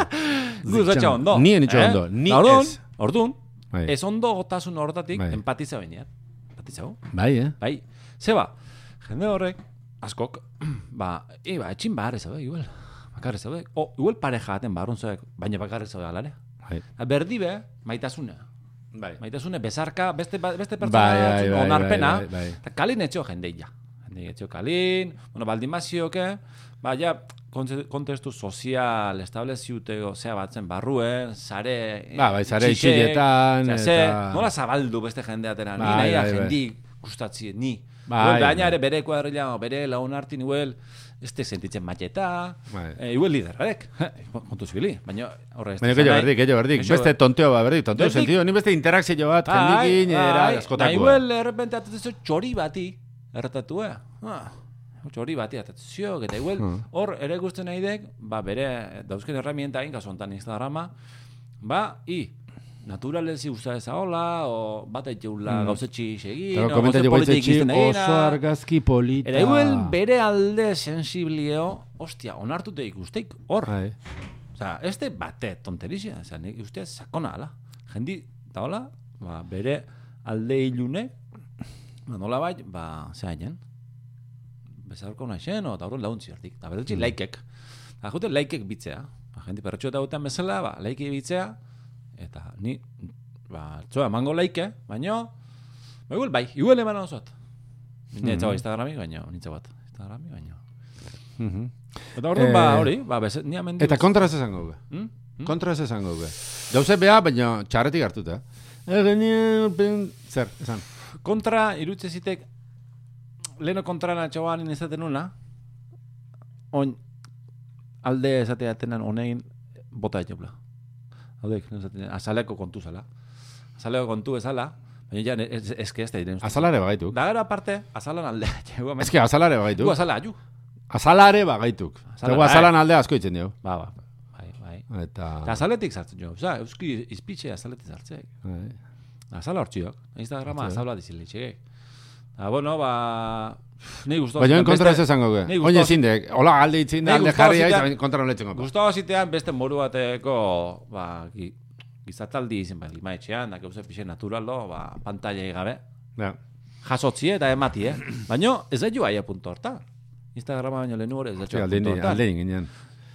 Guza ondo. Nien itxo ondo, ni Da, orduan, ez. Orduan, Bai. ez ondo gotasun hortatik Bai. empatiza. Empatiza hau? Bai, eh? Bai. Zeba, jende horrek, askok, ba, e, ba, etxin bahar ez igual. Bakarri zaude. O, igual pareja aten barrun zaude, baina bakarri zaude alare. Bai. Berdi be, maitasuna. Bai. Maitasune bezarka, beste, ba- beste Bai, pertsona bai, batzuk bai, onarpena, bai, bai, bai. kalin etxo jendeia. Jende etxo kalin, bueno, baldin mazioke, ba, ja, kontestu sozial estableziuteko zea batzen barruen, sare... Ba, bai, sare ze, eta- nola zabaldu beste jendeatena, ni Bai, nahi bai, bai. jendi gustatzi, ni. Bai, Bai, baina bai. ere bere kuadrilla, bere laun hartin huel, este sentitzen mateta, Bai. eh, igual liderrek, kontu zibili, baina horre Baina nahi- berdik, gehiago berdik. Beste tonteo ba, berdik, tonteo Berdik- sentido. Ni beste interakzio bat, Bai, jendikin, era, bai. askotakoa. Nahi huel, errepente atatzen txori bati, erratatu? Ah, txori bati atatzio, eta igual, Hmm. hor, ere guztien nahi dek, ba, bere, dauzken herramienta egin, kasu honetan Instagrama, ba, i, naturalezi usa ezaola, o bat eitxeula Hmm. gauzetxi segin, Eta o komenta gauze jo politik izten oso argazki polita. Eta igual, bere alde sensiblio, ostia, onartute ikusteik, hor, Bai. Osa, este bate tonterizia, oza, nik uste sakona ala. Jendi, eta hola, ba, bere alde ilune, ba, nola bai, ba, zea haien, bezarko naixen, eta horren launtzi hartik, eta berdetzi laikek. Eta jute laikek bitzea, ba, jendi perretxo eta gutean bezala, ba, laike bitzea, eta ni, ba, txoa, mango laike, baino, ba, igual bai, igual eman osoat. Nintza bat Instagrami, baino, nintza bat Instagrami, baino. Mhm. Eta orduan, ba, Eh, hori, ba, bez, ni amendi... Eta kontra ez esango be. Hmm? Hmm? Kontra ez esango be. Gauze beha, baina txarretik hartuta. Eh, genia, ben... Zer, esan. kontra irutze zitek leno kontra natxoan izaten nuna on alde esateatenan honein bota etxopla haudek, esaten, azaleko kontu zala azaleko kontu ezala baina ja, ez, ez, ez da diren Azalare bagaituk. da gero aparte azalan alde Ez que azalare bagaituk. azala, ju Azalare bagaituk. Azala- Tegu azalan alde asko itzen dugu. ba, ba, bai, bai Eta... Eta azaletik sartzen jo, oza, euski izpitxe azaletik sartzen Bai. azala hortziok, Instagrama azala dizilitxek Eta, bueno, ba... Ni guztu. Baina kontra ez esango. Ni Oine zindek, hola alde itzin da, Ni alde jarri aiz, kontra noletzen gopa. Gustavo zitean beste moru bateko, ba, gi, gizataldi izen, ba, lima etxean, da, gauze pixe naturalo, ba, pantalla gabe. Ja. Jasotzi eta emati, eh? Baina ez da joa aia punto horta. Instagrama baino lehenu hori ez da joa alde punto horta. alde ginean.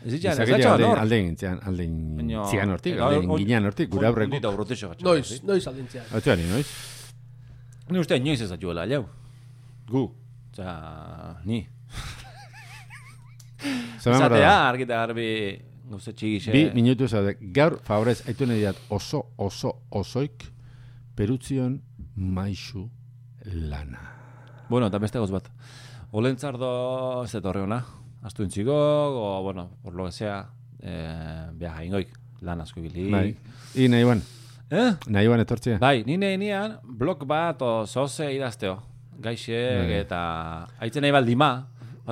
Ez ditxan, ez da joa alde nor. alde alde zian hortik, alde ginean hortik, gure aurreko. Urrutixo gatxo. Noiz, noiz aldintzea. Otua ni, noiz? Ni uste inoiz ez da joela. Gu. Osea, ni. Zer Izatea, argita garbi, gauze txigixe. Bi minutu zaude. Gaur, favorez, aitu nahi diat oso, oso, osoik perutzion maisu lana. Bueno, eta beste goz bat. Olentzardo ez dut horre hona. Astu intziko, o, bueno, por lo que sea, eh, beha ingoik, lan asko ibili. Bai. I nahi ban, Eh? nahi ban etortzea. Bai, ni nahi nian, blog bat o zoze idazteo. Gaixek Bai. eta haitzen nahi baldima,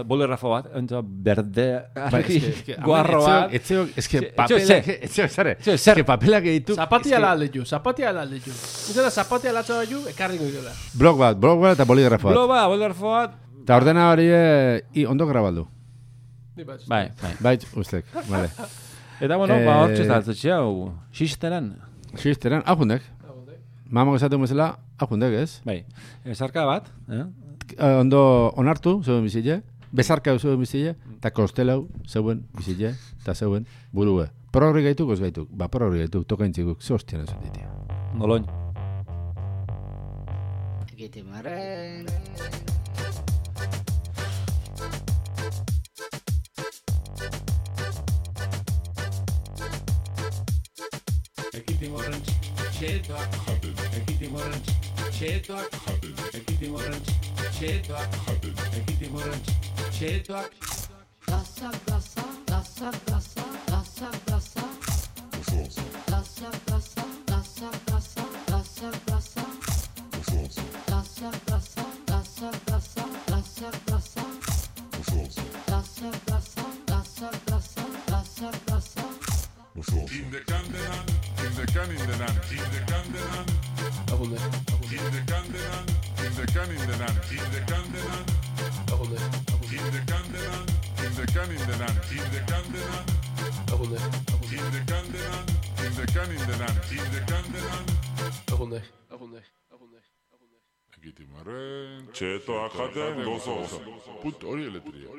bolerrafo bat, ento berde, Bai, eske, eske, guarro bat. Etzeo, eske papelak, ze. etzeo, zare, eske papelak egitu. Zapatia la alde ju, zapatia la alde ju. Izela zapatia latza ju, ekarri goidela. Blog bat, blog bat eta boligrafo Blog bat. bat, bolerafo bat, Eta ordena hori, eh, i, ondo grabaldu. Bat. bai, bai. Bai, ustek, vale. Eta bueno, Eh, ba, hortxe zaltzetxea, hau, xisteran. Xisteran, ahundek. Mamok esaten bezala, ahundek, ez? Bai, esarka bat, eh? Eh, ondo onartu, zeuen bizile, bezarka zeuen bizile, eta kostelau zeuen bizile, eta zeuen burue. Progri gaituk, ez gaituk. Ba, progri gaituk, tokaintzikuk, ze hostian ez ditia. Noloin. Gitimarren. Ekitimoren txetoak jaten. Ekitimoren txetoak jaten. Ekitimoren txetoak jaten. Ekitimoren txetoak Plaza, plaza, plaza, plaza, plaza, plaza. Plaza, plaza, plaza, plaza, plaza, plaza. Plaza, plaza, plaza, plaza, plaza, plaza. Plaza, plaza, plaza, plaza, plaza, plaza. In de kandelan, in de kan in de land, in de kandelan, Lagunde, in de kandelan, in de kan in de land, in de kandelan, lagunde, in de kandelan, in de kan in de land, in de kandelan, lagunde, in de kandelan, in de kan in de land, in de kandelan. lagunde, lagunde, lagunde, lagunde. Ekitimarren, txetoak jaten gozo gozo. Punto hori eletria.